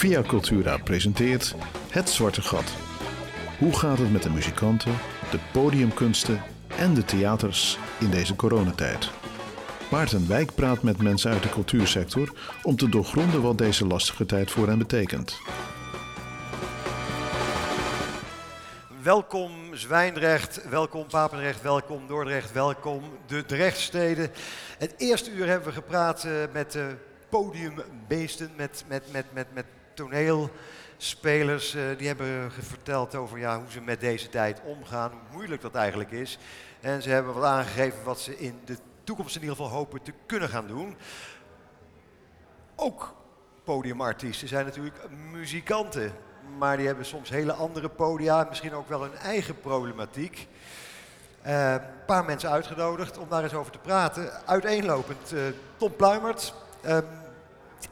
Via Cultura presenteert Het Zwarte Gat. Hoe gaat het met de muzikanten, de podiumkunsten en de theaters in deze coronatijd? Maarten Wijk praat met mensen uit de cultuursector om te doorgronden wat deze lastige tijd voor hen betekent. Welkom Zwijndrecht, welkom Papendrecht, welkom Dordrecht, welkom de Drechtsteden. Het eerste uur hebben we gepraat uh, met de podiumbeesten, met, met, met, met, met toneelspelers. Uh, die hebben verteld over ja, hoe ze met deze tijd omgaan, hoe moeilijk dat eigenlijk is. En ze hebben wat aangegeven wat ze in de toekomst in ieder geval hopen te kunnen gaan doen. Ook podiumartiesten zijn natuurlijk muzikanten. Maar die hebben soms hele andere podia, misschien ook wel hun eigen problematiek. Uh, een paar mensen uitgenodigd om daar eens over te praten. Uiteenlopend uh, Tom Pluimert. Uh,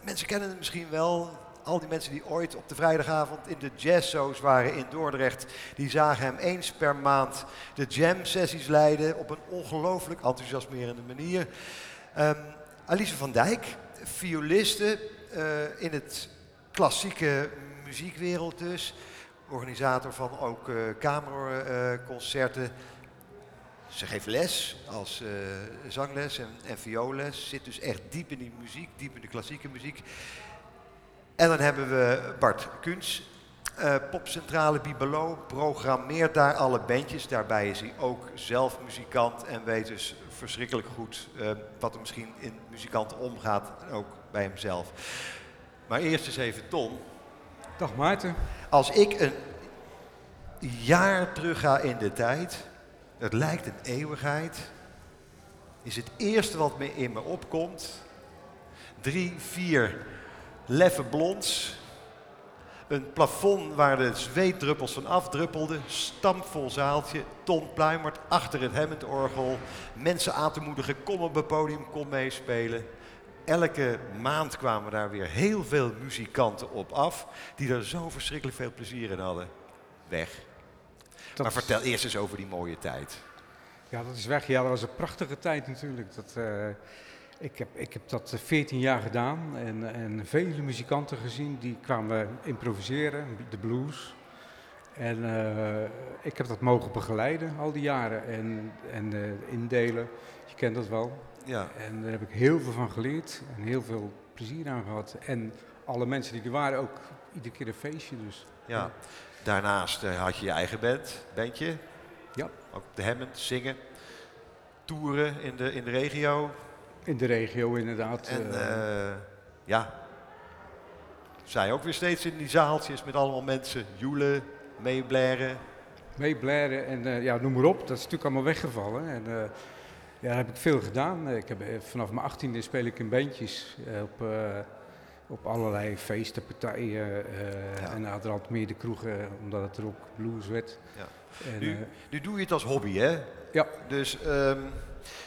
mensen kennen hem misschien wel. Al die mensen die ooit op de vrijdagavond in de jazzzo's waren in Dordrecht, die zagen hem eens per maand de jam-sessies leiden op een ongelooflijk enthousiasmerende manier. Um, Alice van Dijk, violiste uh, in het klassieke muziekwereld dus. Organisator van ook uh, kamerconcerten. Uh, ze geeft les als uh, zangles en, en vioolles. Zit dus echt diep in die muziek, diep in de klassieke muziek. En dan hebben we Bart Kuns, uh, popcentrale Bibelo, programmeert daar alle bandjes. Daarbij is hij ook zelf muzikant en weet dus verschrikkelijk goed uh, wat er misschien in muzikanten omgaat, ook bij hemzelf. Maar eerst eens even Ton. Dag Maarten. Als ik een jaar terug ga in de tijd, het lijkt een eeuwigheid, is het eerste wat me in me opkomt, drie, vier leffe blonds, een plafond waar de zweetdruppels van afdruppelden, stampvol zaaltje, Ton Pluimert achter het Hammond-orgel, mensen aan te moedigen, kom op het podium, kom meespelen. Elke maand kwamen daar weer heel veel muzikanten op af, die er zo verschrikkelijk veel plezier in hadden. Weg. Dat maar vertel eerst eens over die mooie tijd. Ja, dat is weg. Ja, dat was een prachtige tijd natuurlijk. Dat, uh, ik, heb, ik heb dat 14 jaar gedaan en, en vele muzikanten gezien die kwamen improviseren, de blues. En uh, ik heb dat mogen begeleiden al die jaren en, en uh, indelen. Je kent dat wel. Ja. En daar heb ik heel veel van geleerd en heel veel plezier aan gehad. En alle mensen die er waren ook iedere keer een feestje dus. Ja. Daarnaast uh, had je je eigen band, bandje. Ja. Ook de Hammond, zingen, toeren in de, in de regio. In de regio inderdaad. En uh, ja, zij ook weer steeds in die zaaltjes met allemaal mensen joelen, meeblaren. Meeblaren en uh, ja, noem maar op. Dat is natuurlijk allemaal weggevallen. En, uh, ja, daar heb ik veel gedaan. Ik heb, vanaf mijn achttiende speel ik in bandjes op, op allerlei feesten, partijen. Ja. En naderhand meer de kroegen, omdat het er ook blues werd. Ja. En, nu, nu doe je het als hobby, hè? Ja. Dus um,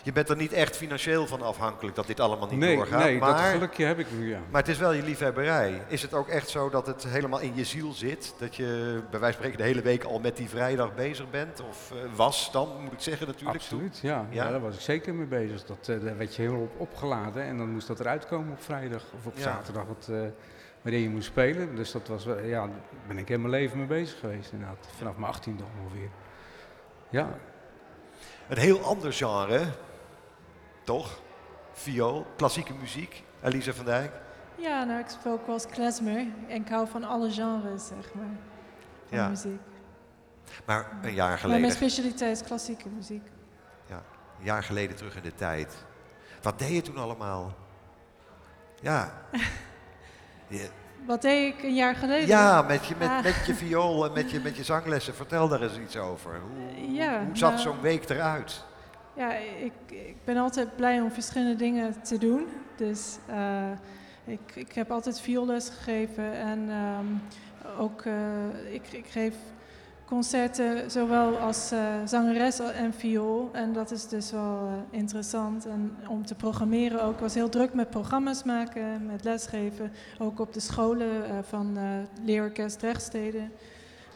je bent er niet echt financieel van afhankelijk dat dit allemaal niet nee, doorgaat. Nee, maar, dat gelukje heb ik nu, ja. Maar het is wel je liefhebberij. Is het ook echt zo dat het helemaal in je ziel zit? Dat je bij wijze van spreken de hele week al met die vrijdag bezig bent? Of uh, was dan, moet ik zeggen natuurlijk. Absoluut, ja. ja. ja. Daar was ik zeker mee bezig. Dat, uh, daar werd je helemaal op opgeladen en dan moest dat eruit komen op vrijdag of op ja. zaterdag. Wat, uh, wanneer je moest spelen. Dus dat was, ja, daar ben ik heel mijn leven mee bezig geweest inderdaad. Vanaf mijn achttiende ongeveer. Ja. Een heel ander genre, toch? Viool, klassieke muziek. Elisa van Dijk. Ja, nou, ik speel ook wel als klezmer. En ik hou van alle genres, zeg maar, van ja. muziek. Maar een jaar geleden... Maar mijn specialiteit is klassieke muziek. Ja, een jaar geleden terug in de tijd. Wat deed je toen allemaal? Ja. je, wat deed ik een jaar geleden? Ja, met je, met, ah. met je viool en met je, met je zanglessen. Vertel daar eens iets over. Hoe, ja, hoe zat nou, zo'n week eruit? Ja, ik, ik ben altijd blij om verschillende dingen te doen. Dus uh, ik, ik heb altijd vioolles gegeven en um, ook uh, ik, ik geef concerten, zowel als uh, zangeres en viool. En dat is dus wel uh, interessant. En om te programmeren ook. Ik was heel druk met programma's maken, met lesgeven. Ook op de scholen uh, van Leerorkest Rechtsteden.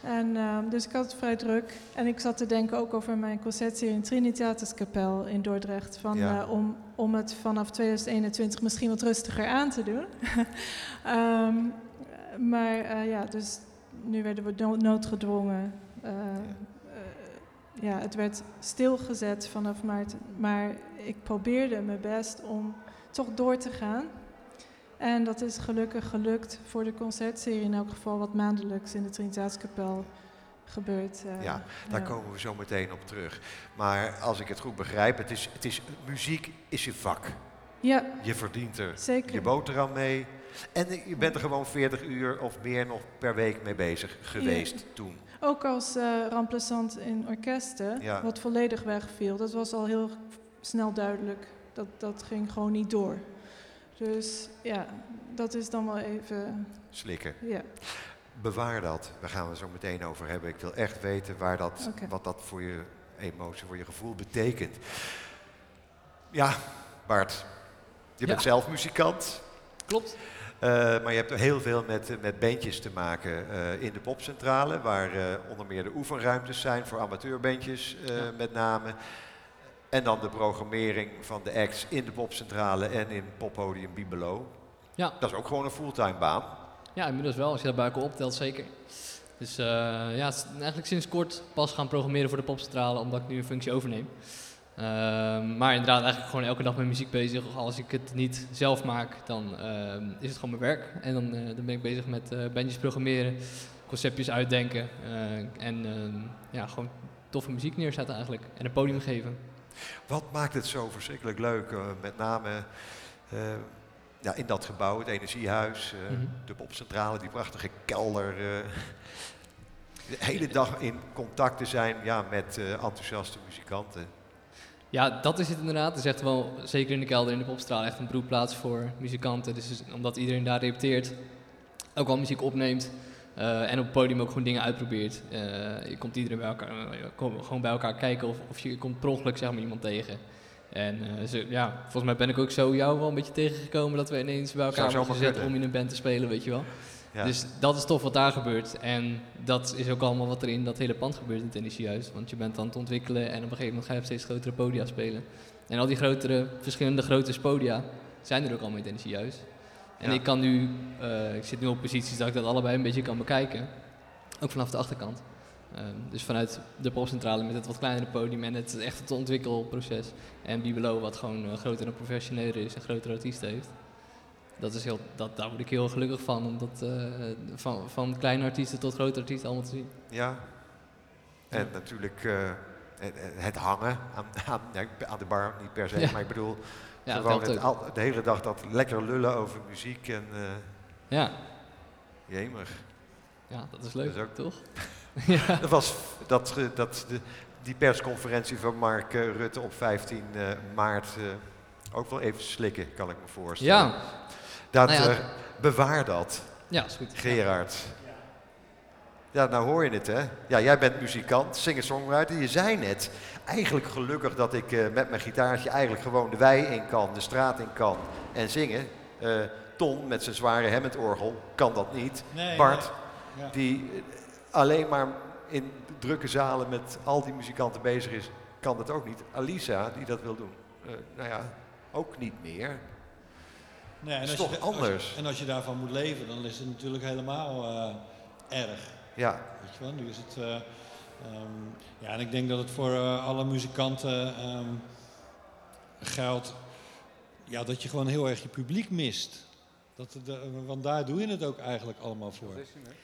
En, dus ik had het vrij druk. En ik zat te denken ook over mijn concertserie in Trinitatis-kapel in Dordrecht. Van, ja. om, om het vanaf 2021 misschien wat rustiger aan te doen. um, maar ja, dus nu werden we noodgedwongen uh, ja, het werd stilgezet vanaf maart. Maar ik probeerde mijn best om toch door te gaan. En dat is gelukkig gelukt voor de concertserie, in elk geval wat maandelijks in de Trinitaatskapel gebeurt. Uh, ja, daar komen we zo meteen op terug. Maar als ik het goed begrijp, het is, het is, muziek is je vak. Ja. Je verdient er Zeker. je boterham mee. En je bent er gewoon 40 uur of meer nog per week mee bezig geweest toen. Ook als uh, remplaçant in orkesten, wat volledig wegviel. Dat was al heel snel duidelijk. Dat, dat ging gewoon niet door. Dus ja, dat is dan wel even... Slikken. Ja. Bewaar dat. Daar gaan we zo meteen over hebben. Ik wil echt weten waar dat, wat dat voor je emotie, voor je gevoel betekent. Ja, Bart. Je bent zelf muzikant. Klopt. Uh, maar je hebt heel veel met, met bandjes te maken uh, in de popcentrale, waar uh, onder meer de oefenruimtes zijn voor amateurbandjes ja. met name. En dan de programmering van de acts in de popcentrale en in poppodium Bibelo. Ja. Dat is ook gewoon een fulltime baan. Ja, inmiddels wel, als je dat bij elkaar optelt, zeker. Dus ja, eigenlijk sinds kort pas gaan programmeren voor de popcentrale, omdat ik nu een functie overneem. Uh, maar inderdaad, eigenlijk gewoon elke dag met muziek bezig. Als ik het niet zelf maak, dan uh, is het gewoon mijn werk. En dan, uh, dan ben ik bezig met bandjes programmeren, conceptjes uitdenken. en ehm, ja, gewoon toffe muziek neerzetten eigenlijk. En een podium geven. Wat maakt het zo verschrikkelijk leuk? met name ja, in dat gebouw, het energiehuis, -hmm. de popcentrale, die prachtige kelder. de hele dag in contact te zijn ja, met enthousiaste muzikanten. Ja, dat is het inderdaad. Het is echt wel, zeker in de kelder in de popstraal, echt een beroepplaats voor muzikanten. Dus omdat iedereen daar repeteert, ook al muziek opneemt uh, en op het podium ook gewoon dingen uitprobeert. Uh, je komt iedereen bij elkaar, uh, gewoon bij elkaar kijken of, of je komt per ongeluk zeg maar, iemand tegen. En zo, ja, volgens mij ben ik ook zo jou wel een beetje tegengekomen dat we ineens bij elkaar zijn gezet om in een band te spelen, weet je wel. Dus dat is tof wat daar gebeurt. En dat is ook allemaal wat er in dat hele pand gebeurt in het energiehuis. Want je bent aan het ontwikkelen en op een gegeven moment ga je op steeds grotere podia spelen. En al die grotere, verschillende grote podia zijn er ook allemaal in het energiehuis. En ik kan nu, uh, ik zit nu op posities dat ik dat allebei een beetje kan bekijken. Ook vanaf de achterkant. Uh, dus vanuit de popcentrale met het wat kleinere podium en het echt het ontwikkelproces. En Bibelo wat gewoon uh, groter en professioneler is en grotere artiesten heeft dat is heel, dat, daar word ik heel gelukkig van, om dat uh, van, van kleine artiesten tot grote artiesten allemaal te zien. Ja, en natuurlijk uh, het hangen aan, aan, aan, de bar, niet per se, ja. maar ik bedoel, ja, gewoon het, al, de hele dag dat lekker lullen over muziek en uh, ja. jemig. Ja, dat is leuk, dat is ook, toch? ja. Dat was dat, dat, de, die persconferentie van Mark Rutte op 15 maart ook wel even slikken, kan ik me voorstellen. Ja, dat, nou ja. uh, bewaar dat. Ja, is goed. Gerard. Ja, nou hoor je het hè. Ja, jij bent muzikant, singer-songwriter. Je zei net, eigenlijk gelukkig dat ik uh, met mijn gitaartje eigenlijk gewoon de wei in kan, de straat in kan en zingen. Uh, Ton met zijn zware Hammond-orgel kan dat niet. Nee, Bart, nee. Ja. die alleen maar in drukke zalen met al die muzikanten bezig is, kan dat ook niet. Alisa, die dat wil doen, nou ja, ook niet meer. Nee, en is als toch je, anders. Als, en als je daarvan moet leven, dan is het natuurlijk helemaal uh, erg. Ja. Weet je wel, nu is het... Uh, um, ja, en ik denk dat het voor uh, alle muzikanten um, geldt... Ja, dat je gewoon heel erg je publiek mist. Dat, de, want daar doe je het ook eigenlijk allemaal voor.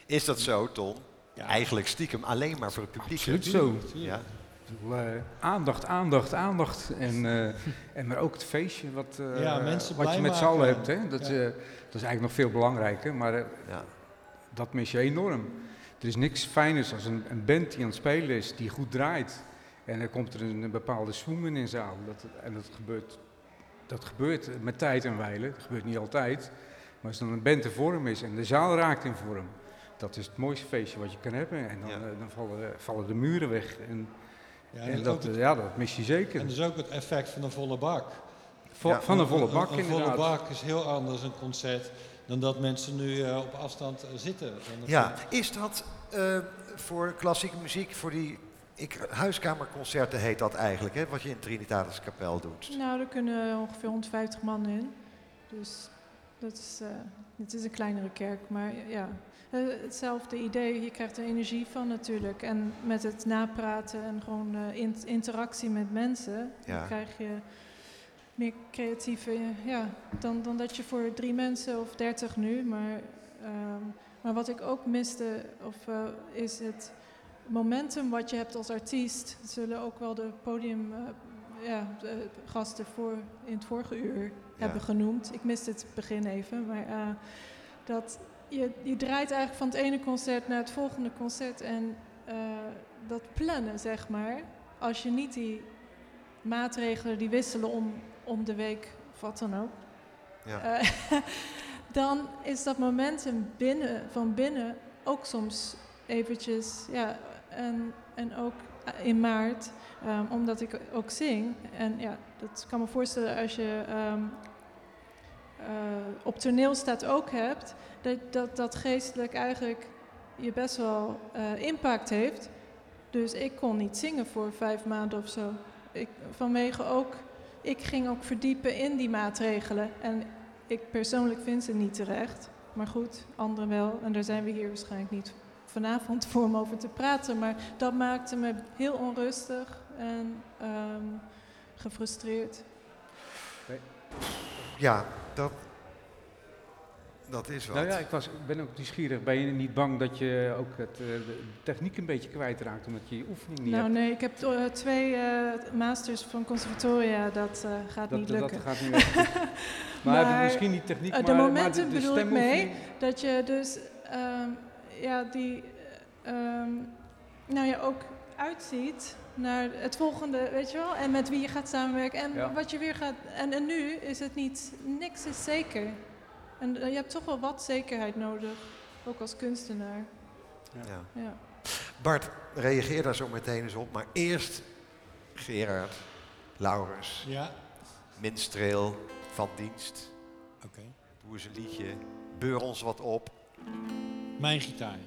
Is dat zo, Ton? Ja. Eigenlijk stiekem alleen maar voor het publiek. Absoluut zo. Ja. Uh, aandacht, aandacht, aandacht. En, uh, en maar ook het feestje wat, uh, ja, wat je met z'n allen hebt. Hè? Dat, ja. dat is eigenlijk nog veel belangrijker, maar ja. dat mis je enorm. Er is niks fijners als een, een, band die aan het spelen is, die goed draait. En er komt er een, een bepaalde swing in zaal. Dat, en dat gebeurt, dat gebeurt met tijd en wijle. Dat gebeurt niet altijd. Maar als dan een band in vorm is en de zaal raakt in vorm, dat is het mooiste feestje wat je kan hebben. En dan, Ja. eh, dan vallen, vallen de muren weg. En, Ja, en en, dat, het- ja, dat mis je zeker. en dus ook het effect van een volle bak. Vo- Ja. Van een volle bak Een, een volle inderdaad. bak is heel anders een concert dan dat mensen nu eh, op afstand eh, zitten. En dat- Ja, is dat eh, voor klassieke muziek, voor die ik, huiskamerconcerten heet dat eigenlijk, hè, wat je in Trinitatis Kapel doet? Nou, er kunnen ongeveer 150 man in. Dus dat is, eh, het is een kleinere kerk, maar ja, hetzelfde idee. Je krijgt er energie van natuurlijk. En met het napraten en gewoon eh, in- interactie met mensen, Ja. dan krijg je meer creatieve, ja, dan, dan dat je voor drie mensen of dertig nu. Maar, ehm, maar wat ik ook miste, of, eh, is het momentum wat je hebt als artiest. Dat zullen ook wel de podium, eh, ja, voor, in het vorige uur hebben genoemd. Ik miste het begin even, maar eh, dat je, je draait eigenlijk van het ene concert naar het volgende concert en eh, dat plannen, zeg maar, als je niet die maatregelen die wisselen om, om de week of wat dan ook, Ja. eh, dan is dat momentum binnen, van binnen ook soms eventjes, ja, en, en ook in maart, ehm, omdat ik ook zing. En ja, dat kan me voorstellen als je ehm, eh, op toneel staat ook hebt, dat, dat dat geestelijk eigenlijk je best wel eh, impact heeft. Dus ik kon niet zingen voor vijf maanden of zo. Ik, vanwege ook, ik ging ook verdiepen in die maatregelen. En ik persoonlijk vind ze niet terecht. Maar goed, anderen wel. En daar zijn we hier waarschijnlijk niet vanavond voor om over te praten. Maar dat maakte me heel onrustig en ehm, gefrustreerd. Ja, dat, dat is wat. Nou ja, ik was, ik ben ook nieuwsgierig. Ben je niet bang dat je ook het, eh, de techniek een beetje kwijtraakt omdat je je oefening niet Nou hebt? nee, ik heb eh, twee eh, masters van conservatoria. Dat eh, gaat Dat, niet lukken. dat gaat niet werken. maar, Maar, misschien niet techniek, maar de maar momenten de, de bedoel ik mee. Dat je dus, ehm, ja, die, ehm, nou ja, ook uitziet naar het volgende, weet je wel? En met wie je gaat samenwerken en Ja. wat je weer gaat... En, en nu is het niet, niks is zeker. En eh, je hebt toch wel wat zekerheid nodig, ook als kunstenaar. Ja. Ja. Bart, reageer daar zo meteen eens op. Maar eerst Gerard, Laurens, Ja, minstreel van dienst. oké. Doe eens een liedje. Beur ons wat op. Mijn gitaar.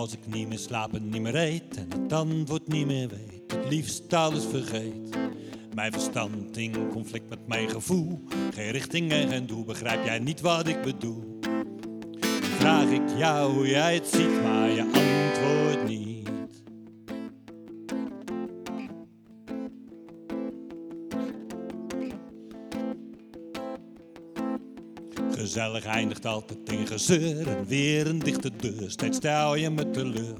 Als ik niet meer slaap en niet meer eet en het antwoord niet meer weet, het liefst alles vergeet. Mijn verstand in conflict met mijn gevoel, geen richting en geen doel, begrijp jij niet wat ik bedoel? Vraag ik jou hoe jij het ziet, maar je antwoordt Gezellig eindigt altijd in gezeur en weer een dichte deur. Steeds stel je me teleur.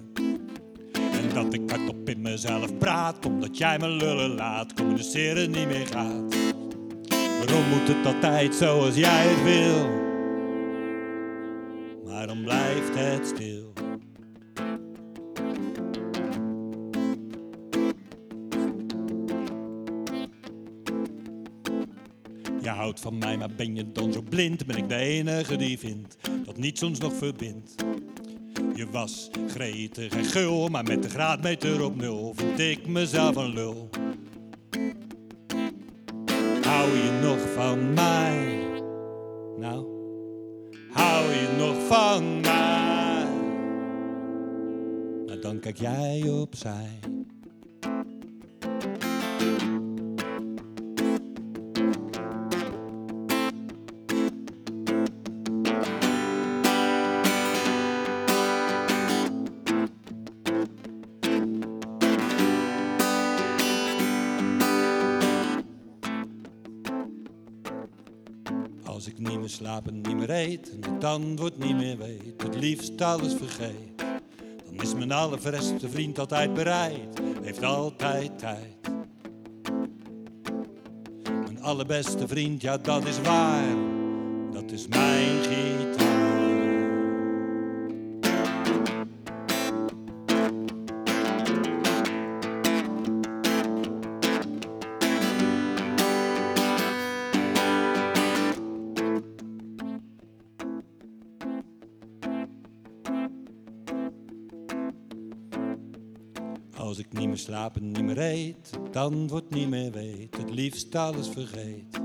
En dat ik hardop in mezelf praat, omdat jij me lullen laat, communiceren niet meer gaat. Waarom moet het altijd zoals jij het wil? Dan blijft het stil. Van mij, maar ben je dan zo blind? Ben ik de enige die vindt dat niets ons nog verbindt? Je was gretig en gul, maar met de graadmeter op nul vind ik mezelf een lul. Hou je nog van mij? Nou, hou je nog van mij? Nou, dan kijk jij opzij. Als ik niet meer slaap en niet meer eet en het antwoord niet meer weet, het liefst alles vergeet, dan is mijn allerverste vriend altijd bereid, heeft altijd tijd. Mijn allerbeste vriend, ja dat is waar, dat is mijn gitaar. Het antwoord niet meer weet, het liefst alles vergeet.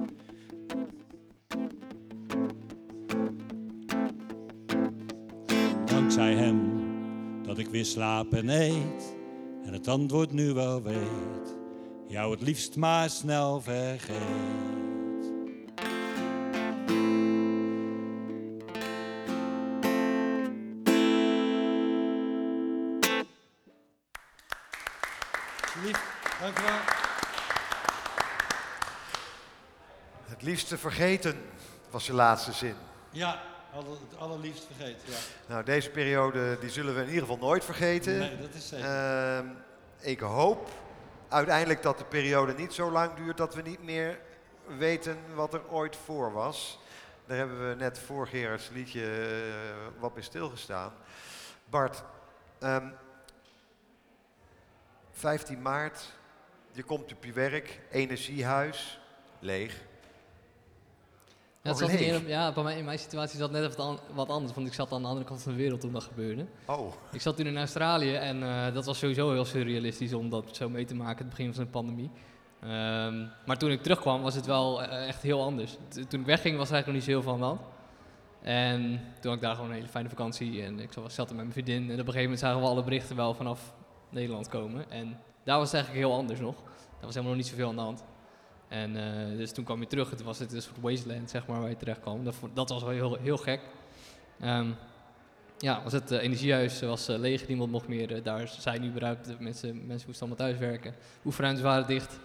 Dankzij hem dat ik weer slaap en eet en het antwoord nu wel weet, jou het liefst maar snel vergeet. Liefste vergeten was de laatste zin. Ja, alle- het allerliefst vergeten. Ja. Nou, deze periode die zullen we in ieder geval nooit vergeten. Nee, dat is zeker. Ehm, ik hoop uiteindelijk dat de periode niet zo lang duurt dat we niet meer weten wat er ooit voor was. Daar hebben we net voor Gerards liedje eh, wat bij stilgestaan. Bart, ehm, 15 maart, je komt op je werk, energiehuis, leeg. Ja, het zat ja, bij mij in mijn situatie zat net even wat an- wat anders, want ik zat aan de andere kant van de wereld toen dat gebeurde. Oh, Ik zat toen in Australië en eh, dat was sowieso heel surrealistisch om dat zo mee te maken, het begin van de pandemie. Ehm, maar toen ik terugkwam was het wel eh, echt heel anders. T- toen ik wegging was er eigenlijk nog niet zo heel de hand. En toen had ik daar gewoon een hele fijne vakantie en ik zat zat er met mijn vriendin. En op een gegeven moment zagen we alle berichten wel vanaf Nederland komen. En daar was het eigenlijk heel anders nog. Daar was helemaal nog niet zoveel aan de hand. En eh, dus toen kwam je terug toen was het een soort wasteland zeg maar, waar je terecht kwam. Dat, dat was wel heel, heel gek. Ehm, ja, was het eh, energiehuis was eh, leeg, niemand mocht meer eh, daar zijn überhaupt. Mensen, mensen moesten allemaal thuis werken. Oefenruimtes waren dicht.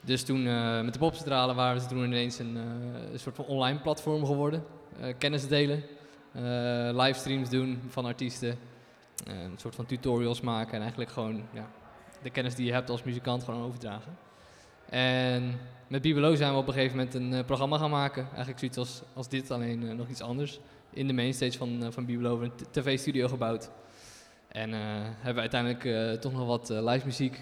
Dus toen eh, met de popcentrale waren ze toen ineens een, eh, een soort van online platform geworden. Eh, kennis delen, eh, livestreams doen van artiesten, eh, een soort van tutorials maken en eigenlijk gewoon ja, de kennis die je hebt als muzikant gewoon overdragen. En met Bibelo zijn we op een gegeven moment een eh, programma gaan maken. Eigenlijk zoiets als, als dit, alleen eh, nog iets anders. In de mainstage van, eh, van Bibelo hebben we een tv-studio gebouwd. En hebben we uiteindelijk toch nog wat live muziek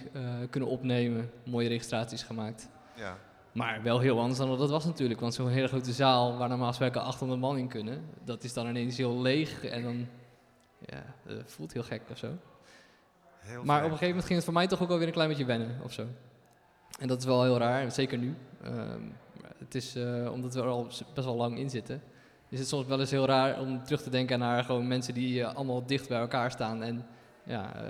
kunnen opnemen. Mooie registraties gemaakt. ja. Maar wel heel anders dan dat het was natuurlijk. Want zo'n hele grote zaal waar normaal gesproken 800 man in kunnen, dat is dan ineens heel leeg. En dan ja, eh, voelt heel gek of zo. Heel Maar op een gegeven moment ging het voor mij toch ook alweer een klein beetje wennen of zo. En dat is wel heel raar, zeker nu. Ehm, het is, eh, omdat we er al best wel lang in zitten, is het soms wel eens heel raar om terug te denken naar gewoon mensen die eh, allemaal dicht bij elkaar staan. En ja, eh,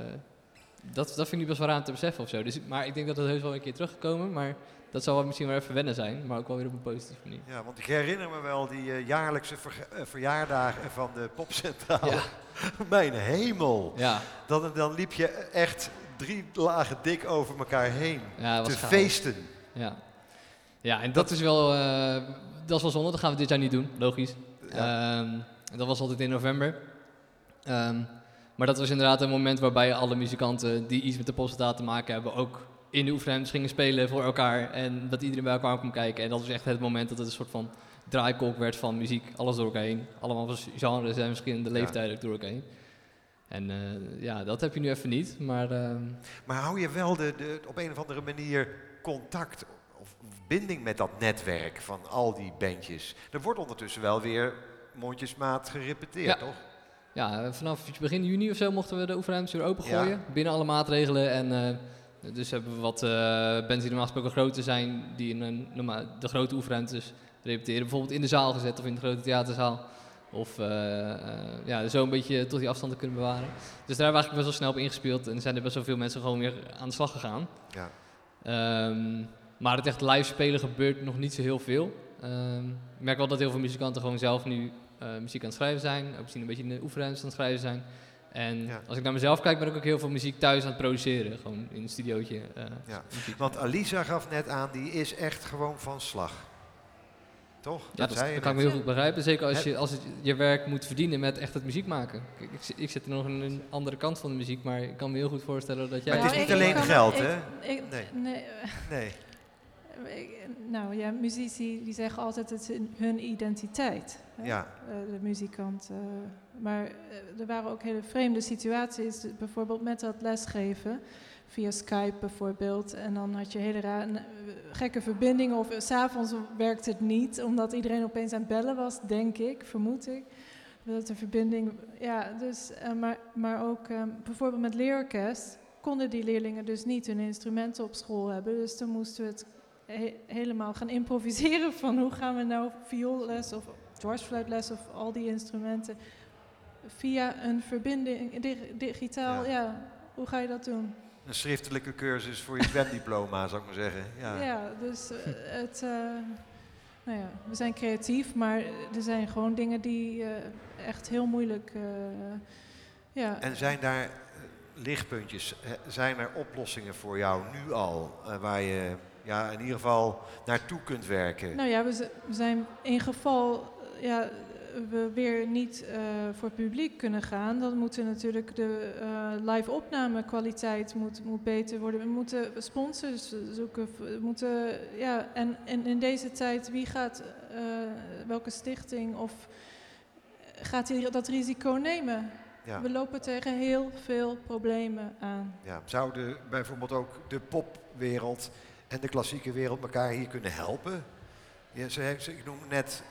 dat, dat vind ik nu best wel raar om te beseffen of zo. Dus, maar ik denk dat het heus wel een keer teruggekomen, maar dat zal wel misschien wel even wennen zijn, maar ook wel weer op een positieve manier. Ja, want ik herinner me wel die jaarlijkse verjaardagen van de popcentrale. Ja. Mijn hemel. Ja, Dan, dan liep je echt drie lagen dik over elkaar heen. ja te gaaf. feesten. Ja. ja, en dat is wel, eh, dat is wel zonde. Dat gaan we dit jaar niet doen, logisch. Ja. Ehm, dat was altijd in november. Ehm, maar dat was inderdaad een moment waarbij alle muzikanten die iets met de popstad te maken hebben, ook in de oefenruimtes gingen spelen voor elkaar. En dat iedereen bij elkaar kwam kijken. En dat was echt het moment dat het een soort van draaikolk werd van muziek. Alles door elkaar heen. Allemaal genres en verschillende Ja. leeftijden ook door elkaar heen. En eh, ja, dat heb je nu even niet. Maar ehm, Maar hou je wel de, de, op een of andere manier contact of binding met dat netwerk van al die bandjes? Er wordt ondertussen wel weer mondjesmaat gerepeteerd, Ja. toch? Ja, vanaf begin juni of zo mochten we de oefenruimtes weer opengooien. Ja. Binnen alle maatregelen. En eh, dus hebben we wat eh bands die normaal gesproken groter zijn, die in een, de grote oefenruimtes repeteren. Bijvoorbeeld in de zaal gezet of in de grote theaterzaal. Of eh, ja, zo een beetje tot die afstand te kunnen bewaren. Dus daar hebben we eigenlijk best wel snel op ingespeeld. En zijn er best wel veel mensen gewoon weer aan de slag gegaan. Ja. Ehm, maar het echt live spelen gebeurt nog niet zo heel veel. Ehm, ik merk wel dat heel veel muzikanten gewoon zelf nu eh, muziek aan het schrijven zijn. Ook misschien een beetje in de oefenruimtes aan het schrijven zijn. En Ja. als ik naar mezelf kijk, ben ik ook heel veel muziek thuis aan het produceren. Gewoon in een studiootje. Ja. Want Alisa gaf net aan, die is echt gewoon van slag. Toch? Ja, dat, zei je dat kan ik me heel goed begrijpen. Zeker als je, als het je werk moet verdienen met echt het muziek maken. Kijk, ik, zit- ik zit er nog aan een andere kant van de muziek, maar ik kan me heel goed voorstellen dat jij... Maar het is niet alleen geld, hè? nee, Nee. Nou ja, muzici die zeggen altijd het is hun identiteit. hè, Ja. eh, de muzikant. eh. maar eh, er waren ook hele vreemde situaties, bijvoorbeeld met dat lesgeven. Via Skype bijvoorbeeld. En dan had je hele raar, gekke verbindingen. Of s s'avonds werkte het niet, omdat iedereen opeens aan het bellen was, denk ik, vermoed ik. Dat de verbinding, ja, dus, maar, maar ook bijvoorbeeld met leerorkest. konden die leerlingen dus niet hun instrumenten op school hebben. Dus dan moesten we het he- helemaal gaan improviseren van hoe gaan we nou vioolles of dwarsfluitles of al die instrumenten via een verbinding, dig- digitaal, Ja. ja. hoe ga je dat doen? Een schriftelijke cursus voor je zwemdiploma, zou ik maar zeggen. Ja. Ja, dus eh, het, eh, nou ja, we zijn creatief, maar er zijn gewoon dingen die eh, echt heel moeilijk, ja. En zijn daar lichtpuntjes, zijn er oplossingen voor jou nu al, waar je ja, in ieder geval naartoe kunt werken? Nou ja, we, zijn in geval eh, ja, we weer niet eh, voor publiek kunnen gaan, dan moeten natuurlijk de eh, live opname kwaliteit moet, moet beter worden. We moeten sponsors zoeken. We moeten, ja, en, en in deze tijd, wie gaat, welke stichting of gaat die dat risico nemen? Ja. We lopen tegen heel veel problemen aan. Ja. Zouden bijvoorbeeld ook de popwereld en de klassieke wereld elkaar hier kunnen helpen? Ja, ze heeft, ik noem net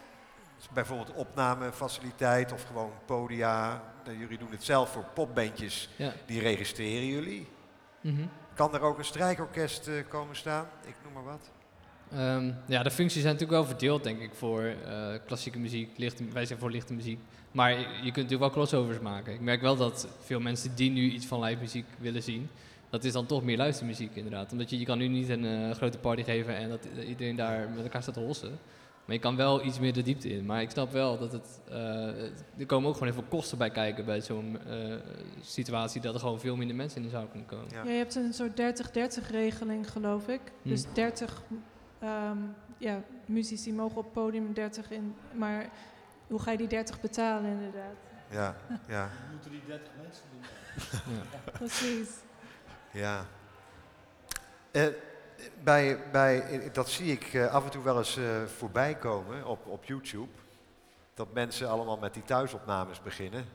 bijvoorbeeld opnamefaciliteit of gewoon podia. Jullie doen het zelf voor popbandjes, Ja. die registreren jullie. Mhm. Kan er ook een strijkorkest eh, komen staan? Ik noem maar wat. Ehm, ja, de functies zijn natuurlijk wel verdeeld, denk ik, voor eh, klassieke muziek. Lichte, wij zijn voor lichte muziek. Maar je, je kunt natuurlijk wel crossovers maken. Ik merk wel dat veel mensen die nu iets van live muziek willen zien, dat is dan toch meer luistermuziek inderdaad. Omdat je, je kan nu niet een eh, grote party geven en dat iedereen daar met elkaar staat te hossen. Maar je kan wel iets meer de diepte in. Maar ik snap wel dat het. eh, er komen ook gewoon heel veel kosten bij kijken bij zo'n eh, situatie. Dat er gewoon veel minder mensen in de zaal kunnen komen. Ja. Ja, je hebt een soort 30-30 regeling, geloof ik. Hm. Dus 30 ehm, ja, muzici mogen op podium 30 in. Maar hoe ga je die 30 betalen, inderdaad? Ja, ja, Moeten die 30 mensen doen? Ja. Precies. Ja. Eh, bij, bij, dat zie ik eh, af en toe wel eens eh, voorbij komen op, op YouTube. Dat mensen allemaal met die thuisopnames beginnen.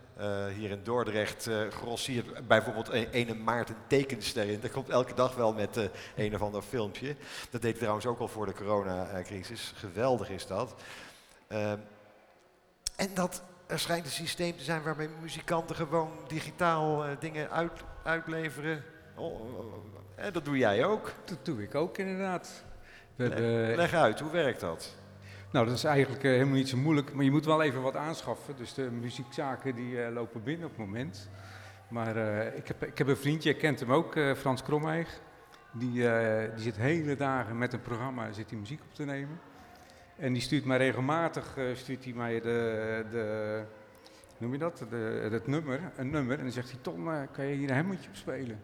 Hier in Dordrecht uh, grossiert bijvoorbeeld een, ene Maarten Tekenster in. Dat komt elke dag wel met een of ander filmpje. Dat deed hij trouwens ook al voor de coronacrisis. Geweldig is dat. Ehm, en dat er schijnt een systeem te zijn waarmee muzikanten gewoon digitaal dingen uit, uitleveren. Oh. En dat doe jij ook. Dat doe ik ook inderdaad. We Leg, hebben- leg uit, hoe werkt dat? Nou, dat is eigenlijk eh, helemaal niet zo moeilijk, maar je moet wel even wat aanschaffen. Dus de muziekzaken die eh, lopen binnen op het moment. Maar eh, ik, heb, ik heb een vriendje, je kent hem ook, eh, Frans Kromheeg. Die, eh, die zit hele dagen met een programma, zit die muziek op te nemen. En die stuurt mij regelmatig, eh, stuurt hij mij de, de, noem je dat, de, het nummer, een nummer. En dan zegt hij, Tom, eh, kan je hier een hemmetje op spelen?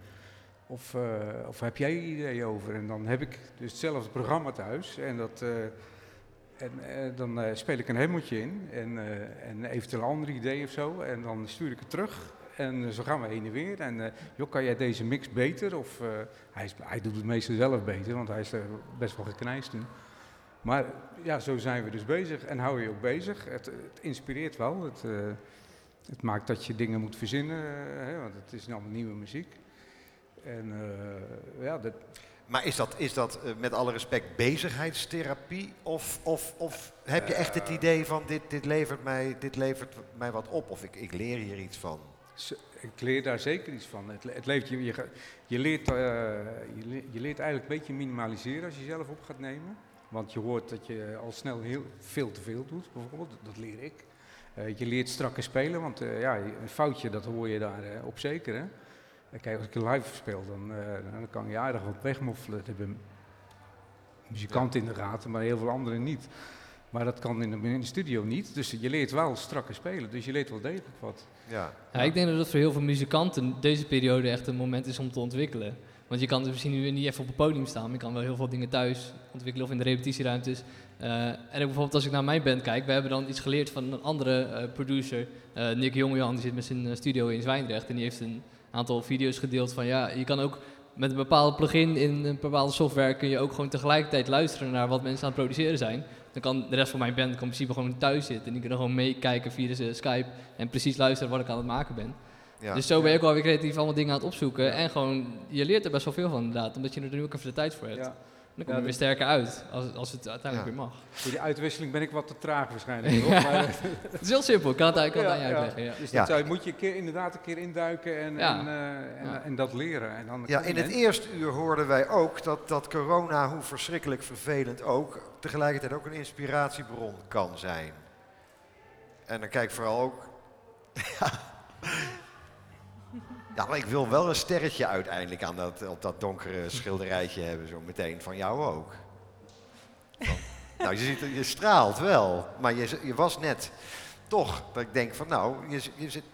Of, eh, of heb jij ideeën over? En dan heb ik dus hetzelfde programma thuis. En, dat, eh, en eh, dan speel ik een hemeltje in. En, en eventueel een ander idee of zo. En dan stuur ik het terug. En zo gaan we heen en weer. En joh, kan jij deze mix beter? Of hij, hij doet het meestal zelf beter, want hij is best wel geknijst in. Maar ja, zo zijn we dus bezig. En hou je ook bezig. Het, het inspireert wel. Het, het maakt dat je dingen moet verzinnen. hè, want het is allemaal nieuwe muziek. En eh, ja, dat, Maar is dat, is dat eh, met alle respect bezigheidstherapie? Of, of, of heb je echt het idee van dit, dit, levert mij, dit levert mij wat op? Of ik, ik leer hier iets van? Ik leer daar zeker iets van. Het, het leeft, je, je, je, leert, eh, je, le- je leert eigenlijk een beetje minimaliseren als je zelf op gaat nemen. Want je hoort dat je al snel heel veel te veel doet, bijvoorbeeld. Dat, dat leer ik. Eh, je leert strakker spelen, want eh, ja, een foutje, dat hoor je daar eh, op zeker. Hè? Kijk, als ik live speel, dan, eh, dan kan je aardig wat wegmoffelen. Dat hebben muzikanten in de gaten, maar heel veel anderen niet. Maar dat kan in de, in de studio niet. Dus je leert wel strakker spelen. Dus je leert wel degelijk wat. Ja, Ja, ik denk dat het voor heel veel muzikanten deze periode echt een moment is om te ontwikkelen. Want je kan dus misschien nu niet even op het podium staan, maar je kan wel heel veel dingen thuis ontwikkelen of in de repetitieruimtes. Eh, en ook bijvoorbeeld als ik naar mijn band kijk, we hebben dan iets geleerd van een andere eh, producer, eh, Nick Jongejan, die zit met zijn studio in Zwijndrecht en die heeft een aantal video's gedeeld van ja, je kan ook met een bepaalde plugin in een bepaalde software kun je ook gewoon tegelijkertijd luisteren naar wat mensen aan het produceren zijn. Dan kan de rest van mijn band kan in principe gewoon thuis zitten en die kunnen gewoon meekijken via de Skype en precies luisteren wat ik aan het maken ben. ja. Dus zo ben je ook wel weer creatief allemaal dingen aan het opzoeken. En gewoon, je leert er best wel veel van inderdaad, omdat je er nu ook even de tijd voor hebt. Ja. Dan kom je weer sterker uit, als, als het uiteindelijk Ja. weer mag. Voor die uitwisseling ben ik wat te traag waarschijnlijk. hoor, maar, eh, Het is heel simpel, ik kan het eigenlijk al aan je uitleggen. Ja. Dus Ja. dat zou- moet je keer, inderdaad een keer induiken en, Ja. en, eh, en, Ja. en dat leren. En dan Ja, in het eerste uur hoorden wij ook dat, dat corona, hoe verschrikkelijk vervelend ook, tegelijkertijd ook een inspiratiebron kan zijn. En dan kijk ik vooral ook. ja. ja, maar ik wil wel een sterretje uiteindelijk aan dat, op dat donkere schilderijtje hebben, zo meteen. Van jou ook. Nou, je, ziet, je straalt wel, maar je, je was net toch dat ik denk van nou, je, je, zit,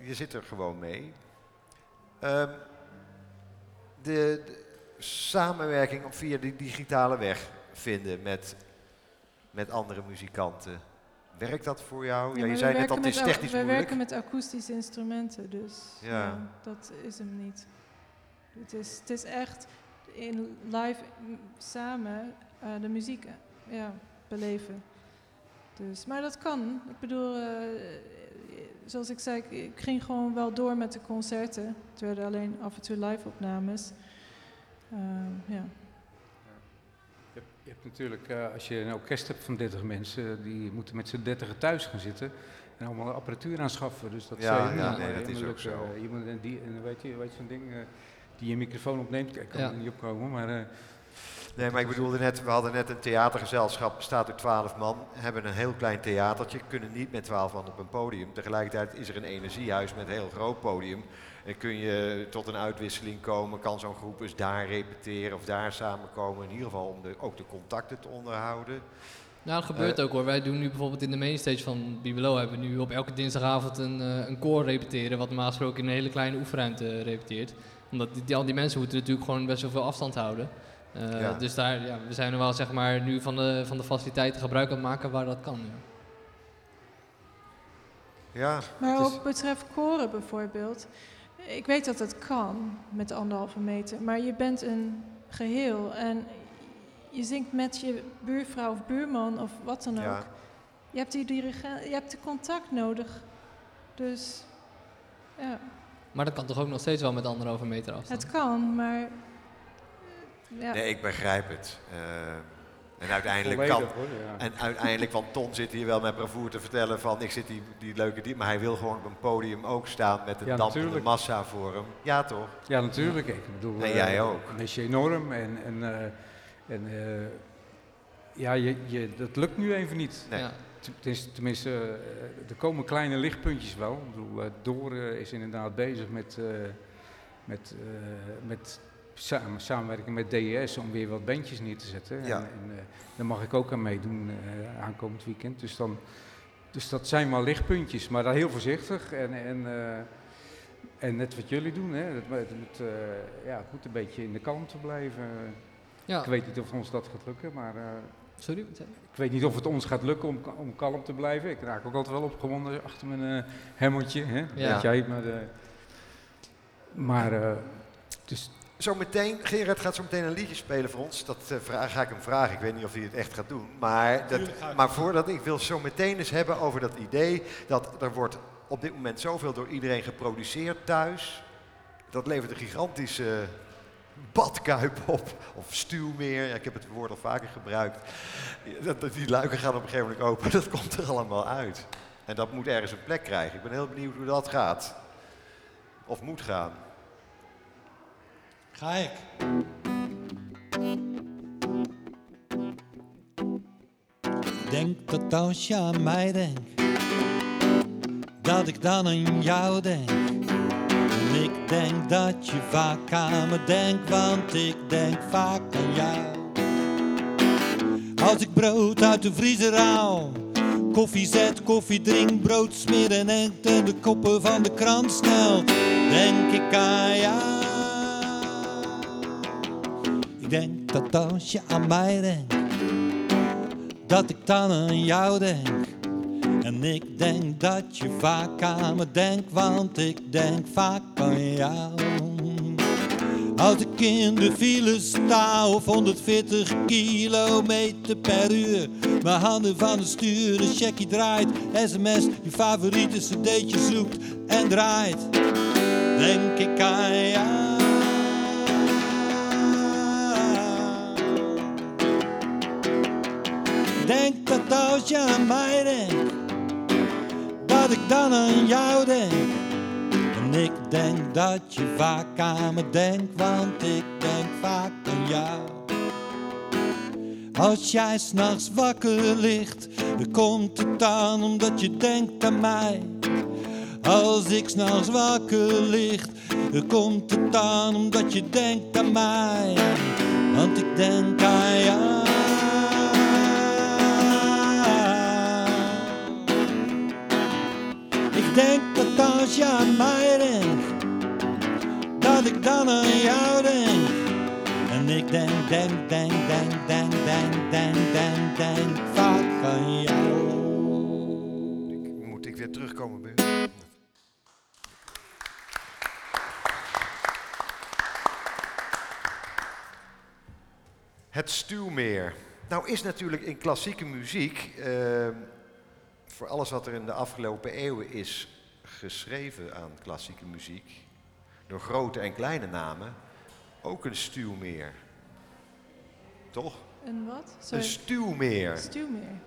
je zit er gewoon mee. Ehm, de, de samenwerking op via die digitale weg vinden met, met andere muzikanten. Werkt dat voor jou? Ja, je we zei net het is technisch We moeilijk. werken met akoestische instrumenten, dus Ja. ja. dat is hem niet. Het is, het is echt in live samen eh, de muziek eh, ja, beleven. Dus, maar dat kan. Ik bedoel, eh, zoals ik zei, ik, ik ging gewoon wel door met de concerten. Het werden alleen af en toe live opnames. Ehm, ja. Je hebt, natuurlijk, eh, als je een orkest hebt van 30 mensen, die moeten met z'n 30 thuis gaan zitten en allemaal apparatuur aanschaffen. Dus dat Ja, niet, nee, eh, dat is ook zo. eh, je moet een die, en weet je, weet je zo'n ding, eh, die je microfoon opneemt. Ik kan Ja. er niet opkomen, maar eh, Nee, maar ik bedoelde net, we hadden net een theatergezelschap, bestaat uit twaalf man, hebben een heel klein theatertje, kunnen niet met twaalf man op een podium. Tegelijkertijd is er een energiehuis met een heel groot podium. En kun je tot een uitwisseling komen, kan zo'n groep eens daar repeteren of daar samenkomen. In ieder geval om de, ook de contacten te onderhouden. Nou, dat gebeurt Eh, ook hoor. Wij doen nu bijvoorbeeld in de mainstage van Bibelo hebben we nu op elke dinsdagavond een, eh, een koor repeteren, wat normaal gesproken in een hele kleine oefenruimte repeteert. Omdat die, die- al die mensen moeten natuurlijk gewoon best wel veel afstand houden. Eh, Ja. Dus daar, ja, we zijn er wel zeg maar nu van de, van de faciliteiten gebruik aan het maken waar dat kan. Ja. Ja, Maar ook betreft koren bijvoorbeeld. Ik weet dat het kan met anderhalve meter, maar je bent een geheel en je zingt met je buurvrouw of buurman of wat dan ook. ja. Je hebt die dirigent, je hebt de contact nodig. Dus ja, Maar dat kan toch ook nog steeds wel met anderhalve meter afstand? het kan, maar ja. Nee, ik begrijp het. Eh, en uiteindelijk kan, volledig hoor. Ja. En uiteindelijk, want Ton zit hier wel met bravoer te vertellen van ik zit die, die leuke die, maar hij wil gewoon op een podium ook staan met een Ja, dampende natuurlijk. massa voor hem. Ja toch? Ja, natuurlijk. Ik bedoel, En eh, jij ook. Mis je enorm en, en, eh, en eh, ja, je, je, dat lukt nu even niet. Nee. Ja. Tenminste, tenminste er komen kleine lichtpuntjes wel. Ik bedoel, Door is inderdaad bezig met, eh, met, eh, met samen, samenwerking met DES om weer wat bandjes neer te zetten. Ja. En, en eh, daar mag ik ook aan meedoen eh, aankomend weekend. Dus, dan, dus dat zijn maar lichtpuntjes, maar dan heel voorzichtig. En, en, eh, en net wat jullie doen, hè. Het, moet- het, moet, eh, ja, het moet een beetje in de kalmte blijven. Ja. Ik weet niet of ons dat gaat lukken, maar... eh, Sorry, wat zei je? ik weet niet of het ons gaat lukken om, om kalm te blijven. Ik raak ook altijd wel opgewonden achter mijn eh hemmeltje. Hè? Ja. Weet jij, maar eh, maar eh, dus, Zometeen, Gerard gaat zo meteen een liedje spelen voor ons. Dat eh, vra- ga ik hem vragen. Ik weet niet of hij het echt gaat doen. Maar, dat, maar voordat ik wil zo meteen eens hebben over dat idee dat er wordt op dit moment zoveel door iedereen geproduceerd thuis. Dat levert een gigantische badkuip op. Of stuwmeer. Ja, ik heb het woord al vaker gebruikt. Die luiken gaan op een gegeven moment open. Dat komt er allemaal uit. En dat moet ergens een plek krijgen. Ik ben heel benieuwd hoe dat gaat. Of moet gaan. Ga ik. Denk dat als je aan mij denkt, dat ik dan aan jou denk. En ik denk dat je vaak aan me denkt, want ik denk vaak aan jou. Als ik brood uit de vriezer haal, koffie zet, koffie drink, brood smeren en de koppen van de krant snel, denk ik aan jou. Dat als je aan mij denkt, dat ik dan aan jou denk. En ik denk dat je vaak aan me denkt, want ik denk vaak aan jou. Als ik in de file sta of 140 kilometer per uur. Mijn handen van het stuur, een checkie draait. SMS, je favoriete cd'tje zoekt en draait. Denk ik aan jou. Denk dat als je aan mij denkt, dat ik dan aan jou denk. En ik denk dat je vaak aan me denkt, want ik denk vaak aan jou. Als jij s'nachts wakker ligt, dan komt het aan omdat je denkt aan mij. Als ik s'nachts wakker ligt, dan komt het aan omdat je denkt aan mij. Want ik denk aan jou. Ik denk dat als je aan mij denkt, dat ik dan aan jou denk. En ik denk, denk, denk, denk, denk, denk, denk, denk, denk vaak aan jou. Moet ik weer terugkomen bij? Het stuwmeer. Nou is natuurlijk in klassieke muziek, eh, voor alles wat er in de afgelopen eeuwen is geschreven aan klassieke muziek, door grote en kleine namen, ook een stuwmeer. Toch? Een wat? Een Sorry. stuwmeer. Stuwmeer.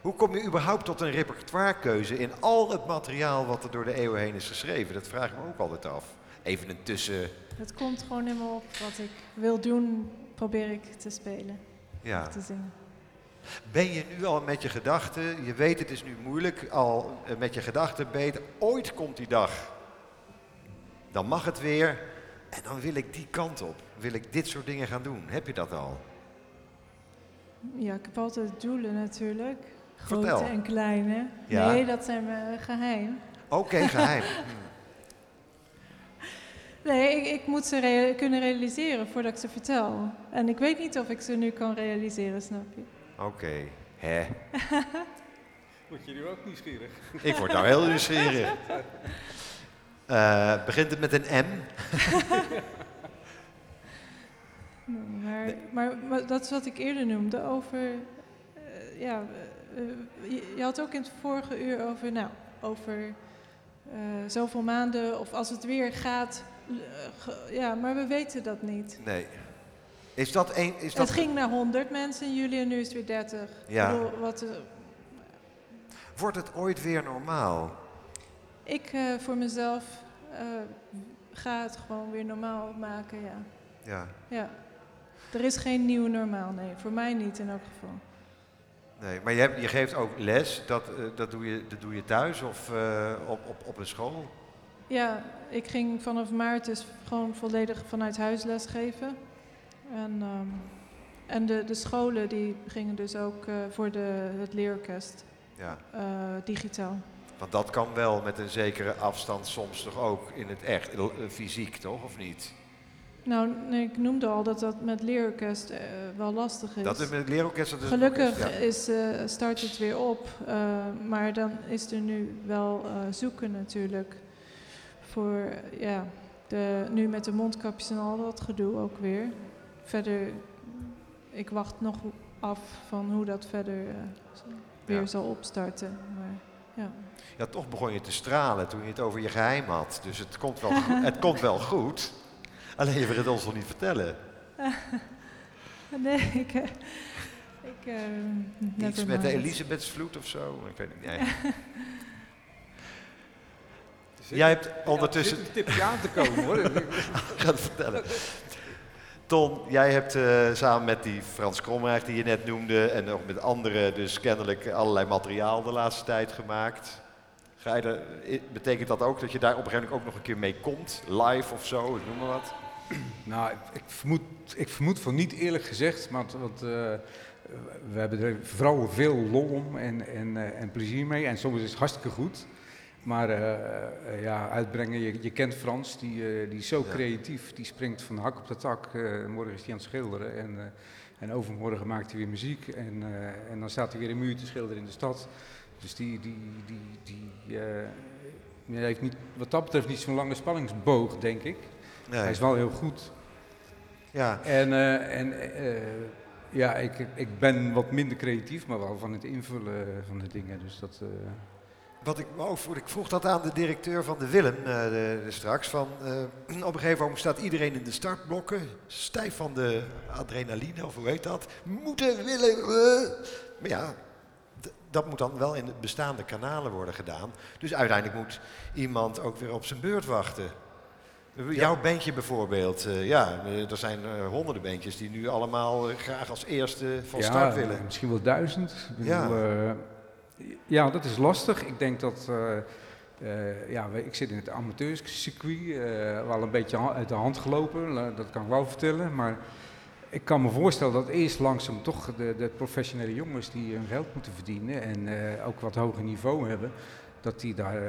Hoe kom je überhaupt tot een repertoirekeuze in al het materiaal wat er door de eeuwen heen is geschreven? Dat vraag ik me ook altijd af. Even een tussen. Het komt gewoon me op. Wat ik wil doen, probeer ik te spelen, Ja. te zingen. Ben je nu al met je gedachten, je weet het is nu moeilijk, al eh, met je gedachten beter, ooit komt die dag. Dan mag het weer en dan wil ik die kant op. Wil ik dit soort dingen gaan doen. Heb je dat al? Ja, ik heb altijd doelen natuurlijk. Vertel. Grote en kleine. Ja. Nee, dat zijn mijn geheim. Oké, geheim. Nee, ik, ik moet ze rea- kunnen realiseren voordat ik ze vertel. En ik weet niet of ik ze nu kan realiseren, snap je? Oké, hè. Word je nu ook nieuwsgierig? Ik word nou heel nieuwsgierig. Eh, begint het met een M? Nee, Maar, maar, maar dat is wat ik eerder noemde over. eh, ja, eh, je, je had ook in het vorige uur over. Nou, over eh, zoveel maanden of als het weer gaat. ge- ja, maar we weten dat niet. Nee. Is dat een... Is dat Het ging naar 100 mensen in juli en nu is het weer 30. Ja. Bedoel, wat, eh, Wordt het ooit weer normaal? ik eh, voor mezelf eh, ga het gewoon weer normaal maken, ja. Ja. ja. Er is geen nieuw normaal, nee. Voor mij niet in elk geval. Nee, maar je, hebt, je geeft ook les, dat, dat, doe, je, dat doe je thuis of op, op, op een school? Ja, ik ging vanaf maart dus gewoon volledig vanuit huis lesgeven. En, ehm, en de, de scholen die gingen dus ook eh, voor de, het leerorkest Ja, eh, digitaal. want dat kan wel met een zekere afstand soms toch ook in het echt, eh, fysiek toch, of niet? Nou, nee, ik noemde al dat dat met leerorkest wel lastig is. Dat is met leerorkest... dat is Gelukkig ja. is, start het weer op, maar dan is er nu wel zoeken natuurlijk voor, ja, de, nu met de mondkapjes en al dat gedoe ook weer. Verder, ik wacht nog af van hoe dat verder eh, weer Ja. zal opstarten. Maar, ja. Ja, toch begon je te stralen toen je het over je geheim had. Dus het komt wel, het komt wel goed. Alleen je wil het ons nog niet vertellen. Nee, ik... eh, ik eh, never Iets met de. Elisabethsvloed of zo? Ik weet het niet. Nee. Jij hebt ondertussen... Er zit een tipje aan te komen hoor. Ik ga het vertellen. Ton, jij hebt eh, samen met die Frans Kromreich die je net noemde en nog met anderen dus kennelijk allerlei materiaal de laatste tijd gemaakt. Ga je betekent dat ook dat je daar op een gegeven moment ook nog een keer mee komt? Live of zo, ik noem maar wat. Nou, ik, vermoed, ik vermoed van niet eerlijk gezegd, want, want eh, we hebben er vooral veel lol om en, en, eh, en plezier mee. En soms is het hartstikke goed. Maar eh, eh, ja, uitbrengen, je, je kent Frans, die, eh, die is zo Ja. creatief. Die springt van de hak op de tak. Eh, morgen is hij aan het schilderen en, en overmorgen maakt hij weer muziek. En, en dan staat hij weer een muur te schilderen in de stad. Dus die, die, die, die hij heeft niet, wat dat betreft niet zo'n lange spanningsboog, denk ik. Hij Nee. is wel heel goed. Ja, En, en ja, ik, ik ben wat minder creatief, maar wel van het invullen van de dingen. Dus dat, Wat ik me ook vroeg, ik vroeg dat aan de directeur van de Willem eh, de, de straks. Van, eh, op een gegeven moment staat iedereen in de startblokken, stijf van de adrenaline, of hoe heet dat? Moeten, willen. eh. Maar ja, dat moet dan wel in de bestaande kanalen worden gedaan. Dus uiteindelijk moet iemand ook weer op zijn beurt wachten. Jouw bandje bijvoorbeeld, eh, ja, eh, er zijn eh, honderden bandjes die nu allemaal eh, graag als eerste van start willen. eh, Misschien wel duizend. Ik Ja. bedoel, eh, ja, dat is lastig. Ik denk dat. eh, eh, ja, ik zit in het amateurcircuit, eh wel een beetje uit de hand gelopen, dat kan ik wel vertellen. Maar ik kan me voorstellen dat eerst langzaam toch de, de professionele jongens die hun geld moeten verdienen en ook wat hoger niveau hebben, dat die daar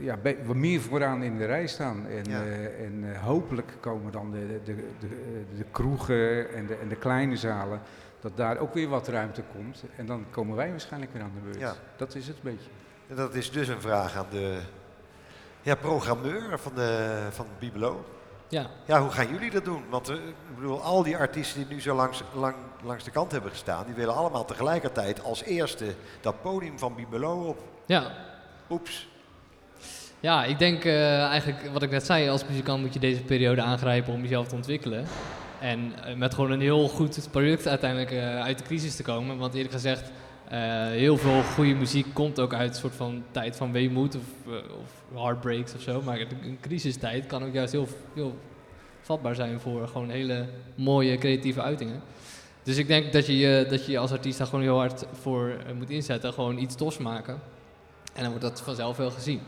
ja, wat meer vooraan in de rij staan. En, Ja. en hopelijk komen dan de, de, de, de kroegen en de, en de kleine zalen, dat daar ook weer wat ruimte komt. En dan komen wij waarschijnlijk weer aan de beurt. Ja. Dat is het een beetje. En Dat is dus een vraag aan de ja, programmeur van, de, van Bibelo. Ja, Ja, hoe gaan jullie dat doen? Want eh, ik bedoel, al die artiesten die nu zo langs, lang, langs de kant hebben gestaan, die willen allemaal tegelijkertijd als eerste dat podium van Bibelo op. ja. Oeps. Ja, ik denk eh, eigenlijk wat ik net zei, als muzikant moet je deze periode aangrijpen om jezelf te ontwikkelen. En eh, met gewoon een heel goed product uiteindelijk eh, uit de crisis te komen. Want eerlijk gezegd, eh, heel veel goede muziek komt ook uit een soort van tijd van weemoed of, of heartbreaks of zo. Maar een crisistijd kan ook juist heel, vatbaar zijn voor gewoon hele mooie creatieve uitingen. Dus ik denk dat je dat je als artiest daar gewoon heel hard voor moet inzetten. Gewoon iets tofs maken. En dan wordt dat vanzelf wel gezien.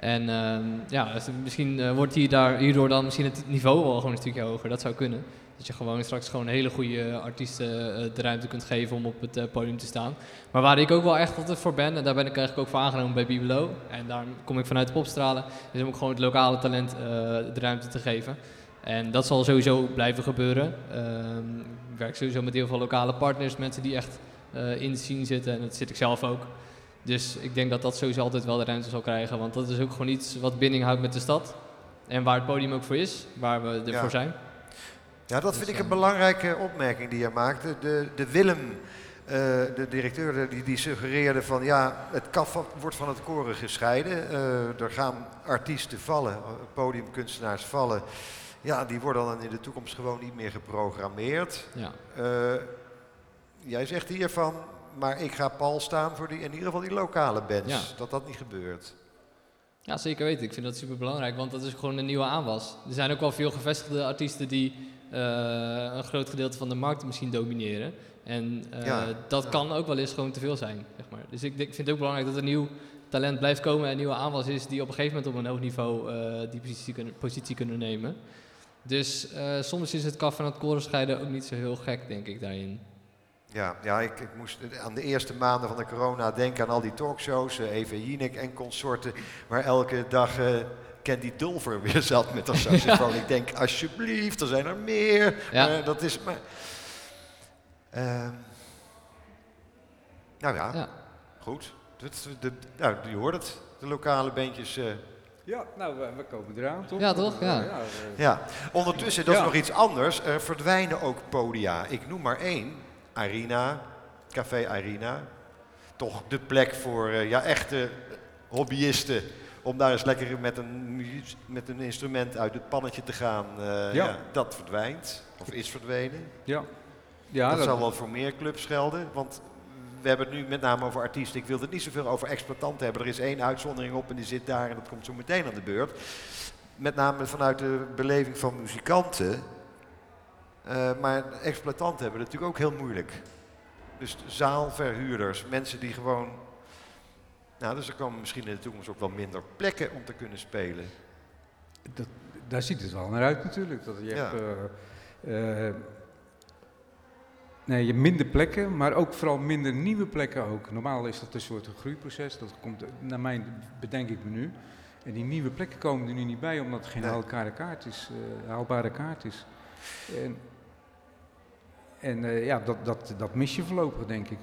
En ehm, ja, dus misschien eh, wordt hier daar, hierdoor dan misschien het niveau wel gewoon een stukje hoger. Dat zou kunnen. Dat je gewoon straks gewoon hele goede artiesten eh, de ruimte kunt geven om op het eh, podium te staan. Maar waar ik ook wel echt altijd voor ben, en daar ben ik eigenlijk ook voor aangenomen bij Bibelo. En daar kom ik vanuit popstralen, is om gewoon het lokale talent de ruimte te geven. En dat zal sowieso blijven gebeuren. Ehm, ik werk sowieso met heel veel lokale partners, mensen die echt in de scene zitten. En dat zit ik zelf ook. Dus ik denk dat dat sowieso altijd wel de ruimte zal krijgen. Want dat is ook gewoon iets wat binding houdt met de stad. En waar het podium ook voor is, waar we ervoor Ja. zijn. Ja, dat vind ik een belangrijke opmerking die je maakte. De, de Willem, eh, de directeur, die, die suggereerde van ja, het kaf wordt van het koren gescheiden. Eh, er gaan artiesten vallen, eh, podiumkunstenaars vallen. Ja, die worden dan in de toekomst gewoon niet meer geprogrammeerd. Ja. Eh, jij zegt hiervan, maar ik ga pal staan voor die, in ieder geval die lokale bands. Ja. Dat dat niet gebeurt. ja, zeker weten. Ik vind dat super belangrijk, want dat is gewoon een nieuwe aanwas. Er zijn ook wel veel gevestigde artiesten die eh, een groot gedeelte van de markt misschien domineren. En eh, Ja. dat kan ook wel eens gewoon te veel zijn. Zeg maar. Dus ik, vind het ook belangrijk dat er nieuw talent blijft komen en nieuwe aanwas is die op een gegeven moment op een hoog niveau eh, die positie kunnen, positie kunnen nemen. Dus soms is het kaf van het koren scheiden ook niet zo heel gek, denk ik, daarin. Ja, ja ik, ik moest aan de eerste maanden van de corona denken aan al die talkshows, eh, Eva Jinek en consorten, waar elke dag eh Candy Dulver weer zat met haar saxofoon. Ik denk, alsjeblieft, er zijn er meer. Ja. Maar dat is maar... Ehm, nou ja, Ja. goed. Dat, de, nou, je hoort het, de lokale bandjes. eh, Ja, nou, we, we komen eraan, toch? Ja, toch? Ja. eh, ja. Ondertussen, dat is Ja. nog iets anders, er verdwijnen ook podia. Ik noem maar één, Arena, Café Arena. Toch de plek voor eh, ja, echte hobbyisten om daar eens lekker met een, met een instrument uit het pannetje te gaan. Eh, ja. dat verdwijnt, of is verdwenen. ja. Ja, dat, zal wel voor meer clubs gelden, want we hebben het nu met name over artiesten. Ik wil het niet zoveel over exploitanten hebben. Er is één uitzondering op en die zit daar en dat komt zo meteen aan de beurt. Met name vanuit de beleving van muzikanten. Eh, maar exploitanten hebben het natuurlijk ook heel moeilijk. Dus zaalverhuurders, mensen die gewoon... Nou, dus er komen misschien in de toekomst ook wel minder plekken om te kunnen spelen. Dat, daar ziet het wel naar uit natuurlijk. Dat je Ja. hebt, eh, eh, nee, je hebt minder plekken, maar ook vooral minder nieuwe plekken ook. Normaal is dat een soort groeiproces. Dat komt, naar mijn bedenk ik me nu. En die nieuwe plekken komen er nu niet bij, omdat er geen Nee. haalbare kaart is. haalbare kaart is. En, en eh, ja, dat, dat, dat mis je voorlopig, denk ik.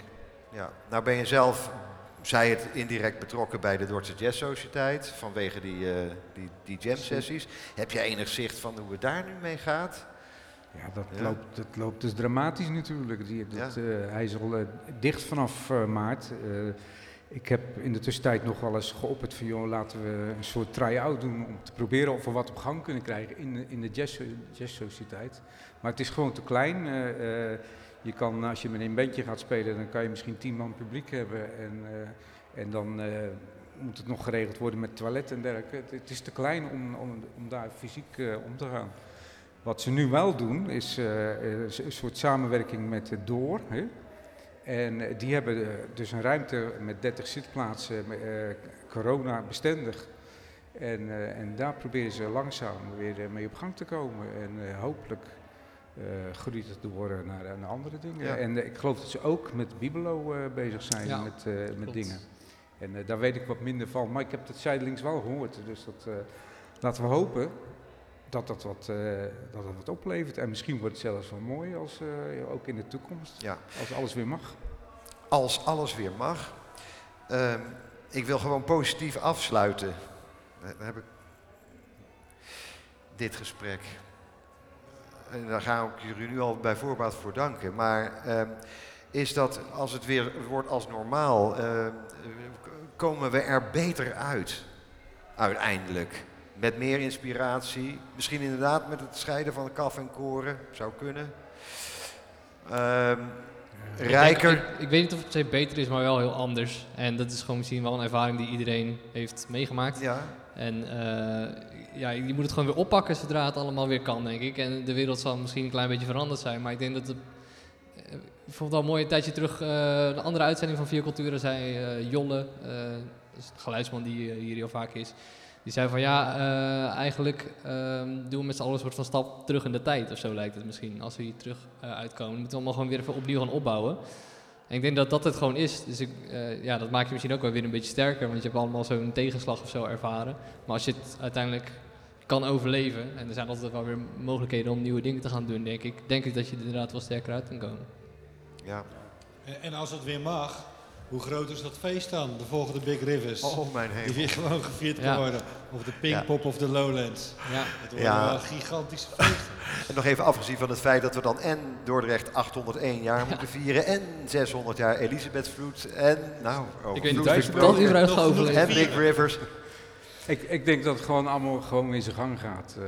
Ja, nou ben je zelf, zij het indirect betrokken bij de Dordtse Jazz Sociëteit vanwege die, eh, die, die jam sessies. Heb jij enig zicht van hoe het daar nu mee gaat? Ja, dat, Ja. Loopt, dat loopt dus dramatisch natuurlijk. Die, dat, Ja. eh, hij is al dicht vanaf maart. Eh, ik heb in de tussentijd nog wel eens geopperd van, joh, laten we een soort try-out doen om te proberen of we wat op gang kunnen krijgen in de, in de jazz, jazzsociëteit. Maar het is gewoon te klein. Uh, je kan, als je met een bandje gaat spelen, dan kan je misschien tien man publiek hebben en, uh, en dan moet het nog geregeld worden met toilet en dergelijke. Het, het is te klein om, om, om daar fysiek om te gaan. Wat ze nu wel doen, is een soort samenwerking met Door. Hè? En eh, die hebben eh, dus een ruimte met 30 zitplaatsen, uh, corona bestendig. En, en daar proberen ze langzaam weer mee op gang te komen. En hopelijk groeit het door naar, naar andere dingen. En ik geloof dat ze ook met Bibelo bezig zijn met, met dingen. En daar weet ik wat minder van, maar ik heb het zijdelings wel gehoord. Dus dat, laten we hopen dat dat wat, dat dat wat oplevert. En misschien wordt het zelfs wel mooi als, ook in de toekomst, ja. als alles weer mag als alles weer mag. Ehm, ik wil gewoon positief afsluiten. Dan heb ik dit gesprek. En daar ga ik jullie nu al bij voorbaat voor danken. Maar ehm, is dat als het weer wordt als normaal, ehm, komen we er beter uit. Uiteindelijk. Met meer inspiratie. Misschien inderdaad met het scheiden van de kaf en koren. Zou kunnen. Rijker. Ik, ik, weet niet of het beter is, maar wel heel anders. En dat is gewoon misschien wel een ervaring die iedereen heeft meegemaakt. Ja. En uh, ja, je moet het gewoon weer oppakken zodra het allemaal weer kan, denk ik. En de wereld zal misschien een klein beetje veranderd zijn, maar ik denk dat het... Uh, ik vond het al mooi een tijdje terug, uh, de andere uitzending van Vier Culturen zei Jolle, dat is de geluidsman die hier heel vaak is. Die zei van ja, uh, eigenlijk um, doen we met z'n allen een soort van stap terug in de tijd of zo lijkt het misschien. Als we hier terug uh, uitkomen, we moeten allemaal gewoon weer even opnieuw gaan opbouwen. En ik denk dat dat het gewoon is. Dus ik, uh, ja, dat maakt je misschien ook wel weer een beetje sterker, want je hebt allemaal zo'n tegenslag of zo ervaren. Maar als je het uiteindelijk kan overleven, en er zijn altijd wel weer mogelijkheden om nieuwe dingen te gaan doen, denk ik, denk ik dat je er inderdaad wel sterker uit kan komen. Ja. En als het weer mag, hoe groot is dat feest dan, de volgende Big Rivers? Oh, mijn hemel. Die weer gewoon gevierd kan worden. Of de Pinkpop of de Lowlands. Ja. Het wordt ja. wel een gigantische feest. en nog even afgezien van het feit dat we dan en Dordrecht 801 jaar moeten vieren. En 600 jaar Elisabethvloed. En nou, oh, Ik weet niet, dat überhaupt. En Big Rivers. Ik, ik, denk dat het gewoon allemaal gewoon in zijn gang gaat. Uh,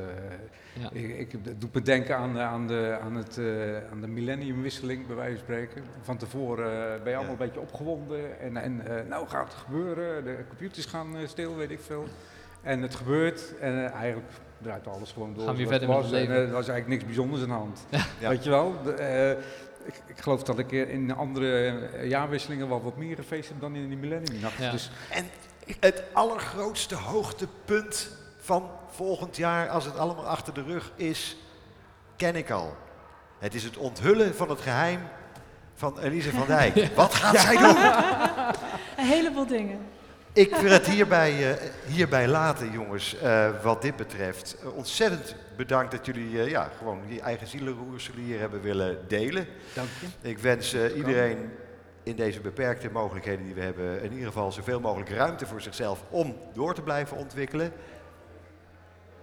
ja. Ik, ik doe me denken aan, aan, de, aan, het, uh, aan de millenniumwisseling, bij wijze van spreken. Van tevoren uh, ben je allemaal een beetje opgewonden. En, en uh, nou gaat het gebeuren, de computers gaan stil, weet ik veel. En het gebeurt en eigenlijk draait alles gewoon door. Gaan we verder was, met en, er was eigenlijk niks bijzonders aan de hand. Ja. Weet je wel? De, ik, ik, geloof dat ik in andere jaarwisselingen wel wat meer gefeest heb dan in die millenniumnacht. Ja. Dus, en het allergrootste hoogtepunt van volgend jaar, als het allemaal achter de rug is, ken ik al. Het is het onthullen van het geheim van Elise van Dijk. Wat gaat zij doen? Een heleboel dingen. Ik wil het hierbij, uh, hierbij laten, jongens, uh, wat dit betreft. Uh, ontzettend bedankt dat jullie ja, gewoon die eigen zielenroerselen hier hebben willen delen. Dank je. Ik wens iedereen in deze beperkte mogelijkheden die we hebben, in ieder geval zoveel mogelijk ruimte voor zichzelf om door te blijven ontwikkelen.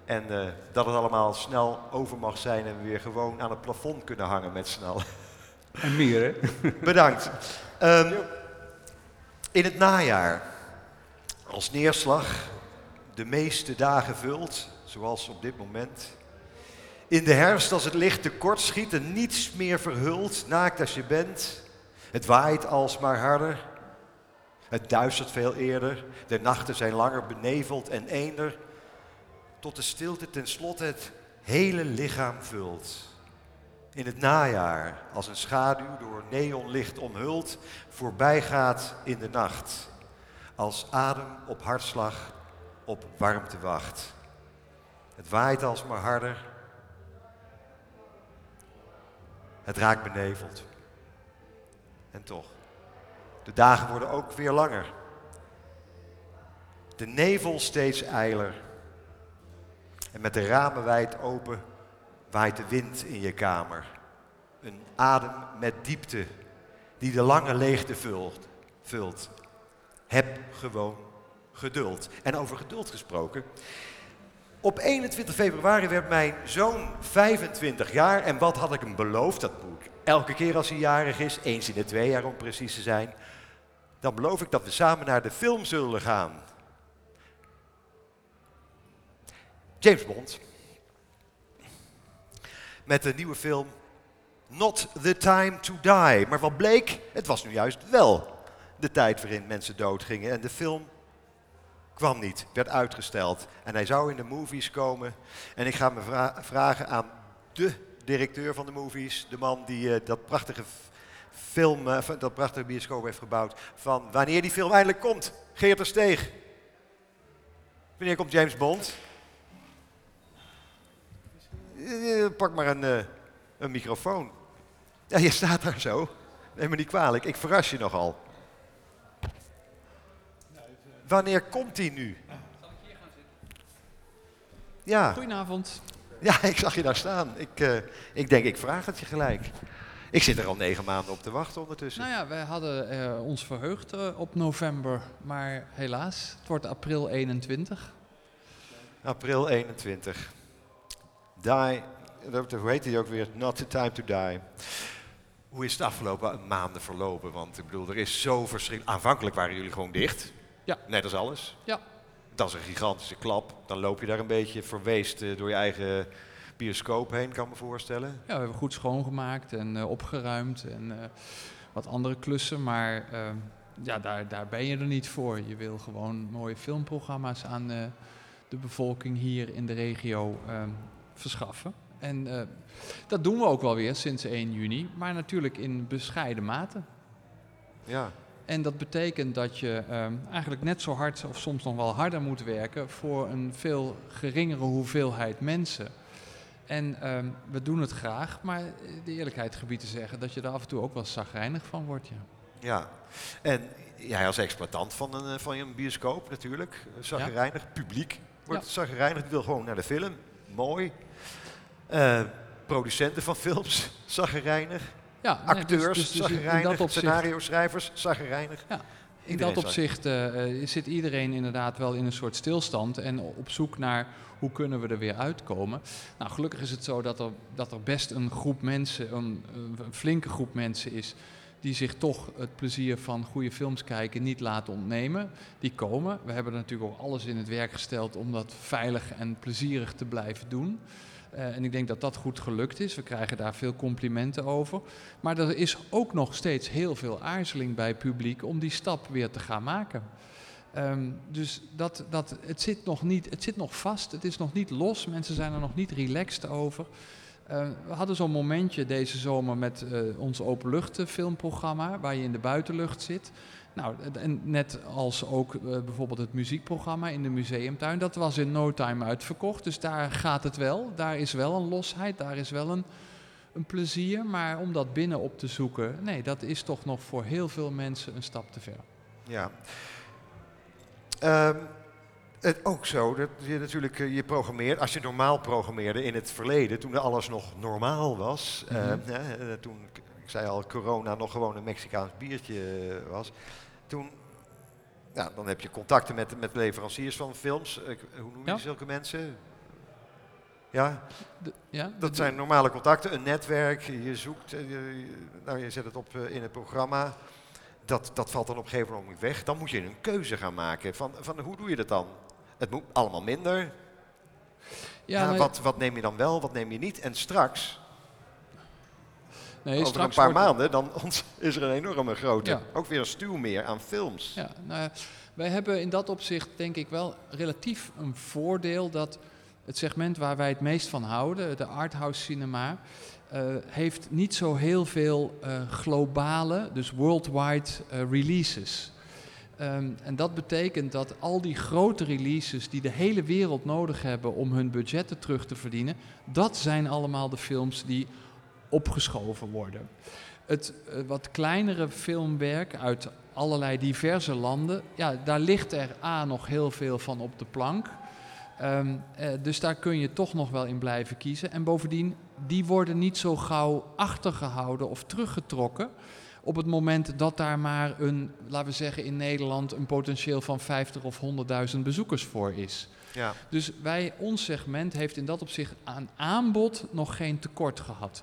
En uh, dat het allemaal snel over mag zijn en we weer gewoon aan het plafond kunnen hangen met snel. En meer, hè? Bedankt. Um, in het najaar, als neerslag de meeste dagen vult, zoals op dit moment. In de herfst, als het licht tekort schiet en niets meer verhult, naakt als je bent. Het waait alsmaar harder. Het duistert veel eerder. De nachten zijn langer beneveld en eender tot de stilte tenslotte het hele lichaam vult. In het najaar, als een schaduw door neonlicht omhuld, voorbijgaat in de nacht. Als adem op hartslag op warmte wacht. Het waait alsmaar harder. Het raakt beneveld. En toch, de dagen worden ook weer langer. De nevel steeds eiler. En met de ramen wijd open waait de wind in je kamer. Een adem met diepte die de lange leegte vult. vult. Heb gewoon geduld. En over geduld gesproken. Op 21 februari werd mijn zoon 25 jaar. En wat had ik hem beloofd? Dat moet elke keer als hij jarig is, eens in de twee jaar om precies te zijn. dan beloof ik dat we samen naar de film zullen gaan. James Bond. Met de nieuwe film Not the Time to Die. Maar wat bleek, het was nu juist wel de tijd waarin mensen doodgingen. En de film kwam niet, werd uitgesteld. En hij zou in de movies komen. En ik ga me vragen aan de directeur van de movies, de man die uh, dat prachtige film, uh, dat prachtige bioscoop heeft gebouwd, van wanneer die film eindelijk komt. Geert er Steeg. Wanneer komt James Bond? Uh, pak maar een, een microfoon. Ja, je staat daar zo. Neem me niet kwalijk, ik verras je nogal. Wanneer komt hij nu? Zal ik hier gaan zitten? Ja. Goedenavond. Ja, ik zag je daar staan. Ik, uh, ik denk, ik vraag het je gelijk. Ik zit er al negen maanden op te wachten ondertussen. Nou ja, wij hadden uh, ons verheugd uh, op november, maar helaas, het wordt april 21. April 21. Die, hoe heet hij ook weer? Not the time to die. Hoe is het afgelopen maanden verlopen? Want ik bedoel, er is zo verschrikkelijk... Aanvankelijk waren jullie gewoon dicht. Ja. Net als alles. Ja. Dat is een gigantische klap. Dan loop je daar een beetje verweest uh, door je eigen bioscoop heen, kan me voorstellen. Ja, we hebben goed schoongemaakt en uh, opgeruimd en uh, wat andere klussen. Maar ja, daar, daar ben je er niet voor. Je wil gewoon mooie filmprogramma's aan de bevolking hier in de regio verschaffen. En dat doen we ook wel weer sinds 1 juni, maar natuurlijk in bescheiden mate. Ja. En dat betekent dat je um, eigenlijk net zo hard of soms nog wel harder moet werken voor een veel geringere hoeveelheid mensen. En um, we doen het graag, maar de eerlijkheid gebied te zeggen dat je er af en toe ook wel zagrijnig van wordt. Ja, ja. en jij als exploitant van een, van een bioscoop natuurlijk, zagrijnig, ja. publiek wordt ja. zagrijnig, wil gewoon naar de film, mooi. Uh, producenten van films, zagrijnig. Ja, Acteurs, nee, dus, dus, dus opzicht, scenario-schrijvers, zagrijnig. Ja, in dat opzicht uh, zit iedereen inderdaad wel in een soort stilstand en op zoek naar hoe kunnen we er weer uitkomen. Nou, gelukkig is het zo dat er, dat er best een groep mensen, een, een flinke groep mensen is die zich toch het plezier van goede films kijken niet laten ontnemen. Die komen. We hebben er natuurlijk ook alles in het werk gesteld om dat veilig en plezierig te blijven doen. Uh, en ik denk dat dat goed gelukt is. We krijgen daar veel complimenten over. Maar er is ook nog steeds heel veel aarzeling bij het publiek om die stap weer te gaan maken. Um, dus dat, dat, het, zit nog niet, het zit nog vast, het is nog niet los. Mensen zijn er nog niet relaxed over. Uh, we hadden zo'n momentje deze zomer met uh, ons openluchtfilmprogramma, waar je in de buitenlucht zit. Nou, en net als ook uh, bijvoorbeeld het muziekprogramma in de museumtuin, dat was in no time uitverkocht. Dus daar gaat het wel. Daar is wel een losheid, daar is wel een, een plezier. Maar om dat binnen op te zoeken, nee, dat is toch nog voor heel veel mensen een stap te ver. Ja. Um, het ook zo dat je natuurlijk uh, je programmeert, als je normaal programmeerde in het verleden, toen alles nog normaal was, mm -hmm. uh, toen ik zei al, corona nog gewoon een Mexicaans biertje was. Toen, ja, dan heb je contacten met, met leveranciers van films. Uh, hoe noem je ja. zulke mensen? Ja, de, ja dat zijn normale contacten, een netwerk. Je zoekt, uh, je, nou, je zet het op uh, in het programma. Dat, dat valt dan op een gegeven moment weg. Dan moet je een keuze gaan maken. Van, van hoe doe je dat dan? Het moet allemaal minder. Ja, ja wat, wat neem je dan wel, wat neem je niet? En straks, Nee, over een paar maanden, dan is er een enorme grote, ja. ook weer een stuw meer aan films. Ja, nou, wij hebben in dat opzicht denk ik wel relatief een voordeel dat het segment waar wij het meest van houden, de arthouse cinema, uh, heeft niet zo heel veel uh, globale, dus worldwide uh, releases. Um, en dat betekent dat al die grote releases die de hele wereld nodig hebben om hun budgetten terug te verdienen, dat zijn allemaal de films die opgeschoven worden. Het uh, wat kleinere filmwerk uit allerlei diverse landen, ja, daar ligt er A nog heel veel van op de plank. Um, uh, dus daar kun je toch nog wel in blijven kiezen. En bovendien, die worden niet zo gauw achtergehouden of teruggetrokken. Op het moment dat daar maar een, laten we zeggen in Nederland, een potentieel van 50 of 100.000 bezoekers voor is. Ja. Dus wij, ons segment heeft in dat opzicht aan aanbod nog geen tekort gehad.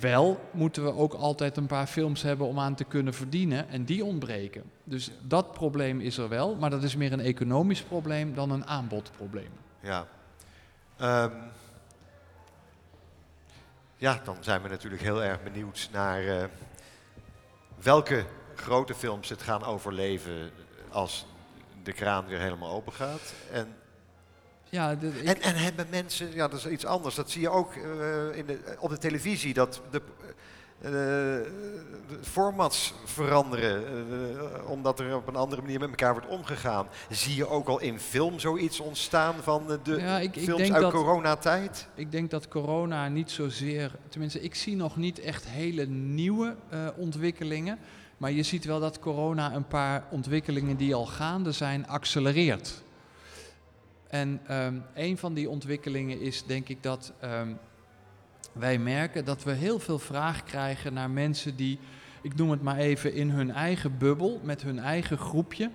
Wel moeten we ook altijd een paar films hebben om aan te kunnen verdienen en die ontbreken. Dus dat probleem is er wel, maar dat is meer een economisch probleem dan een aanbodprobleem. Ja. Ehm, ja, dan zijn we natuurlijk heel erg benieuwd naar eh, welke grote films het gaan overleven als de kraan weer helemaal open gaat. En, Ja, de- ik- en, en hebben mensen, ja dat is iets anders, dat zie je ook eh, in de, op de televisie, dat de, eh, de formats veranderen, eh, omdat er op een andere manier met elkaar wordt omgegaan. Zie je ook al in film zoiets ontstaan van de Ja, ik- ik films uit dat- coronatijd? Ik denk dat corona niet zozeer, tenminste ik zie nog niet echt hele nieuwe ontwikkelingen. Maar je ziet wel dat corona een paar ontwikkelingen die al gaande zijn, accelereert. En ehm, een van die ontwikkelingen is denk ik dat ehm, wij merken dat we heel veel vraag krijgen naar mensen die, ik noem het maar even, in hun eigen bubbel, met hun eigen groepje,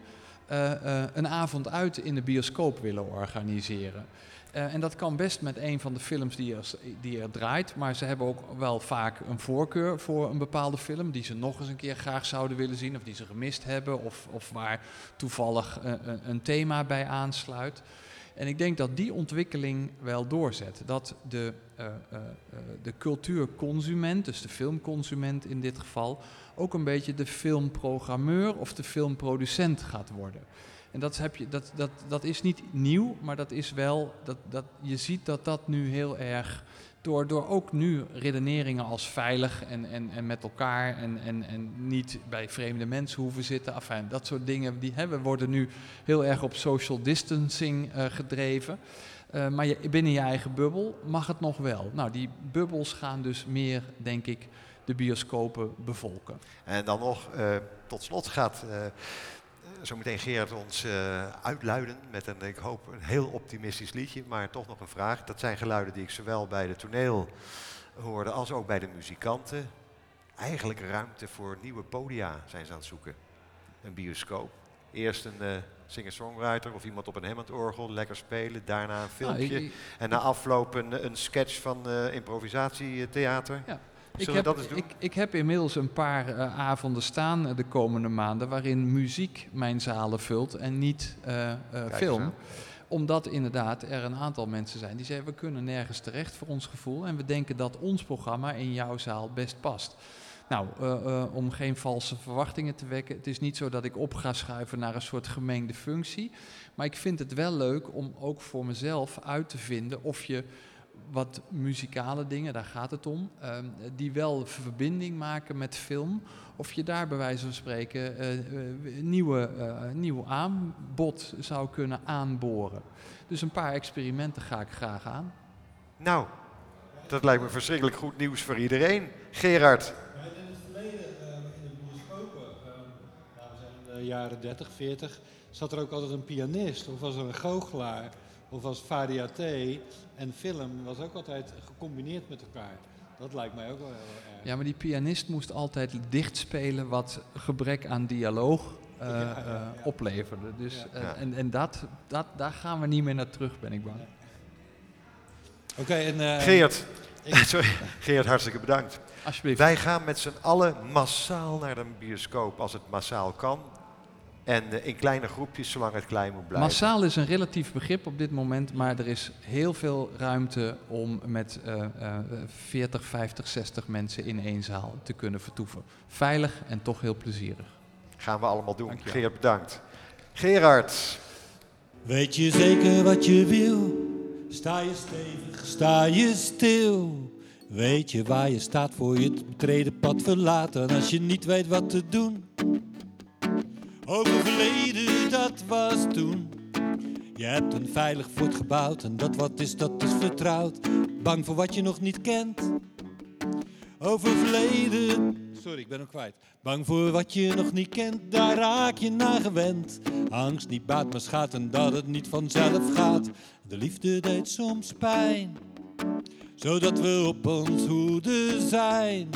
eh, eh, een avond uit in de bioscoop willen organiseren. Eh, en dat kan best met een van de films die er, die er draait. Maar ze hebben ook wel vaak een voorkeur voor een bepaalde film. Die ze nog eens een keer graag zouden willen zien. Of die ze gemist hebben. Of, of waar toevallig een thema bij aansluit. En ik denk dat die ontwikkeling wel doorzet. Dat de, eh, eh, eh, de cultuurconsument, dus de filmconsument in dit geval, ook een beetje de filmprogrammeur of de filmproducent gaat worden. En dat, heb je, dat, dat, dat is niet nieuw, maar dat is wel, dat, dat, je ziet dat dat nu heel erg, door, door ook nu redeneringen als veilig en, en, en met elkaar en, en, en niet bij vreemde mensen hoeven zitten, enfin, dat soort dingen, die hebben, worden nu heel erg op social distancing eh, gedreven. Eh, maar binnen je eigen bubbel mag het nog wel. Nou, die bubbels gaan dus meer, denk ik, de bioscopen bevolken. En dan nog, eh, tot slot gaat zometeen Gerard ons eh, uitluiden met een, ik hoop, een heel optimistisch liedje, maar toch nog een vraag. Dat zijn geluiden die ik zowel bij de toneel hoorde als ook bij de muzikanten. Eigenlijk ruimte voor nieuwe podia zijn ze aan het zoeken. Een bioscoop. Eerst een eh, singer-songwriter of iemand op een Hammond-orgel, lekker spelen. Daarna een Nou, filmpje. ik- ik- en na afloop een, een sketch van eh, improvisatietheater. Ja. Zullen Ik heb, dat eens doen? ik, ik heb inmiddels een paar eh, avonden staan eh, de komende maanden waarin muziek mijn zalen vult en niet eh, film. Omdat inderdaad er een aantal mensen zijn die zeggen we kunnen nergens terecht voor ons gevoel en we denken dat ons programma in jouw zaal best past. Nou, om geen valse verwachtingen te wekken, het is niet zo dat ik op ga schuiven naar een soort gemengde functie. Maar ik vind het wel leuk om ook voor mezelf uit te vinden of je wat muzikale dingen, daar gaat het om, ehm, die wel verbinding maken met film. Of je daar bij wijze van spreken eh, eh, nieuwe, eh, nieuw aanbod zou kunnen aanboren. Dus een paar experimenten ga ik graag aan. Nou, dat lijkt me verschrikkelijk goed nieuws voor iedereen. Gerard, Ja, in het verleden, eh, in de bioscopen, eh, nou, we zijn in de jaren 30, 40, zat er ook altijd een pianist, of was er een goochelaar, of was variété. En film was ook altijd gecombineerd met elkaar. Dat lijkt mij ook wel heel erg. Ja, maar die pianist moest altijd dichtspelen wat gebrek aan dialoog eh, Ja, ja, ja. eh, opleverde. Dus, Ja. eh. En, en dat, dat, daar gaan we niet meer naar terug, ben ik bang. Oké, en... eh, Geert, ik- sorry, Geert, hartstikke bedankt. Alsjeblieft. Wij gaan met z'n allen massaal naar de bioscoop als het massaal kan. En eh, in kleine groepjes, zolang het klein moet blijven. Massaal is een relatief begrip op dit moment, maar er is heel veel ruimte om met eh, eh, 40, 50, 60 mensen in één zaal te kunnen vertoeven. Veilig en toch heel plezierig. Gaan we allemaal doen. Geert, bedankt. Gerard, Weet je zeker wat je wil? Sta je stevig, sta je stil? Weet je waar je staat voor je het betreden pad verlaten als je niet weet wat te doen? Over verleden, dat was toen. Je hebt een veilig fort gebouwd en dat wat is, dat is vertrouwd. Bang voor wat je nog niet kent. Over verleden. Sorry, ik ben hem kwijt. Bang voor wat je nog niet kent, daar raak je naar gewend. Angst niet baat, maar schaadt en dat het niet vanzelf gaat. De liefde deed soms pijn, zodat we op ons hoede zijn.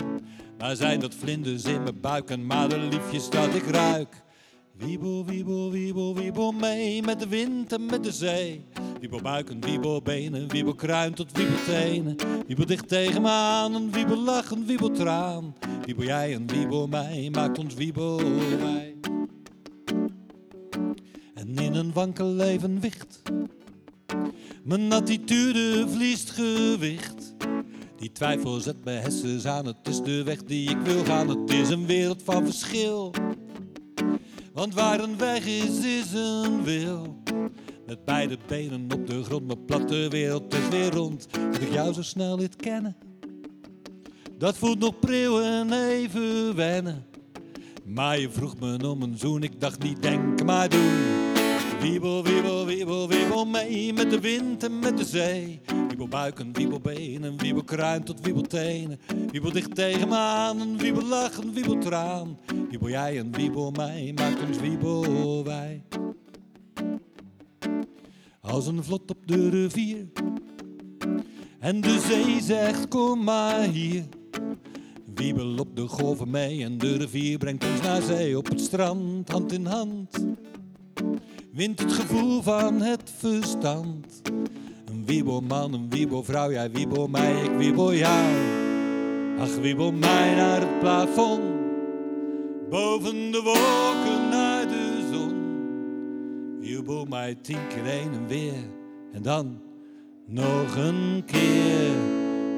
Maar zijn dat vlinders in mijn buik en maar de liefjes dat ik ruik. Wiebel, wiebel, wiebel, wiebel mee met de wind en met de zee. Wiebel buiken, wiebel benen, wiebel kruin tot wiebel tenen. Wiebel dicht tegen me aan, een wiebel lach, een wiebel traan. Wiebel jij en wiebel mij, maakt ons wiebel wij. En in een wankel leven wicht. Mijn attitude verliest gewicht. Die twijfel zet mijn hersens aan, het is de weg die ik wil gaan. Het is een wereld van verschil. Want waar een weg is, is een wil. Met beide benen op de grond, mijn platte wereld is weer rond. Dat ik jou zo snel liet kennen. Dat voelt nog pril en even wennen. Maar je vroeg me om een zoen, ik dacht niet denken, maar doen. Wiebel, wiebel, wiebel, wiebel mee met de wind en met de zee. Wiebel buiken, wiebel benen, wiebel kruin tot wiebel tenen. Wiebel dicht tegen me aan, wiebel lach, een wiebel traan. Wiebel jij en wiebel mij, maakt ons wiebel wij. Als een vlot op de rivier. En de zee zegt kom maar hier. Wiebel op de golven mee en de rivier brengt ons naar zee op het strand, hand in hand. Wint het gevoel van het verstand. Een wiebelman, een wiebelvrouw, jij wiebel mij, ik wiebel jou. Ach, wiebel mij naar het plafond. Boven de wolken naar de zon. Wiebel mij tien keer heen en weer. En dan nog een keer.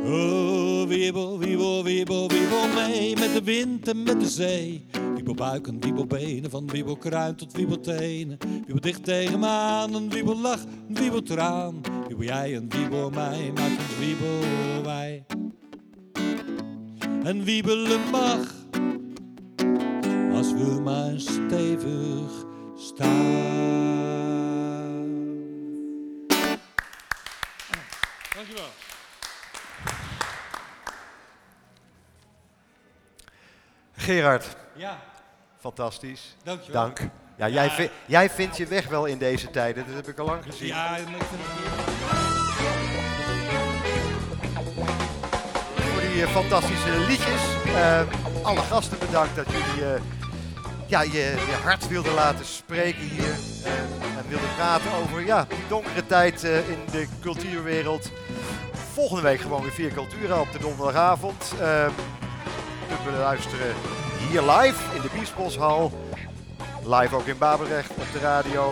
Oh, wiebel, wiebel, wiebel, wiebel mee met de wind en met de zee. Wiebel buiken, wiebel benen, van wiebel kruin tot wiebel tenen. Wiebel dicht tegen me aan, een wiebel lach, een wiebel traan. Wiebel jij en wiebel mij, maakt ons wiebel wij. En wiebelen mag, als we maar stevig staan. Dankjewel. Gerard, Ja, fantastisch. dankjewel. Dank. Ja, jij, jij vindt je weg wel in deze tijden, dat heb ik al lang gezien. Ja, ik vind het Voor die eh, fantastische liedjes. Eh, alle gasten bedankt dat jullie eh, ja, je, je hart wilden laten spreken hier. en wilden praten over ja, die donkere tijd in de cultuurwereld. Volgende week gewoon weer via Cultura op de donderdagavond. Kunt we luisteren hier live in de Biesboshal. Live ook in Babelrecht op de radio.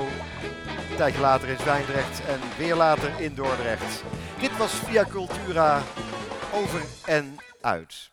Een tijdje later in Zwijndrecht en weer later in Dordrecht. Dit was via Cultura over en uit.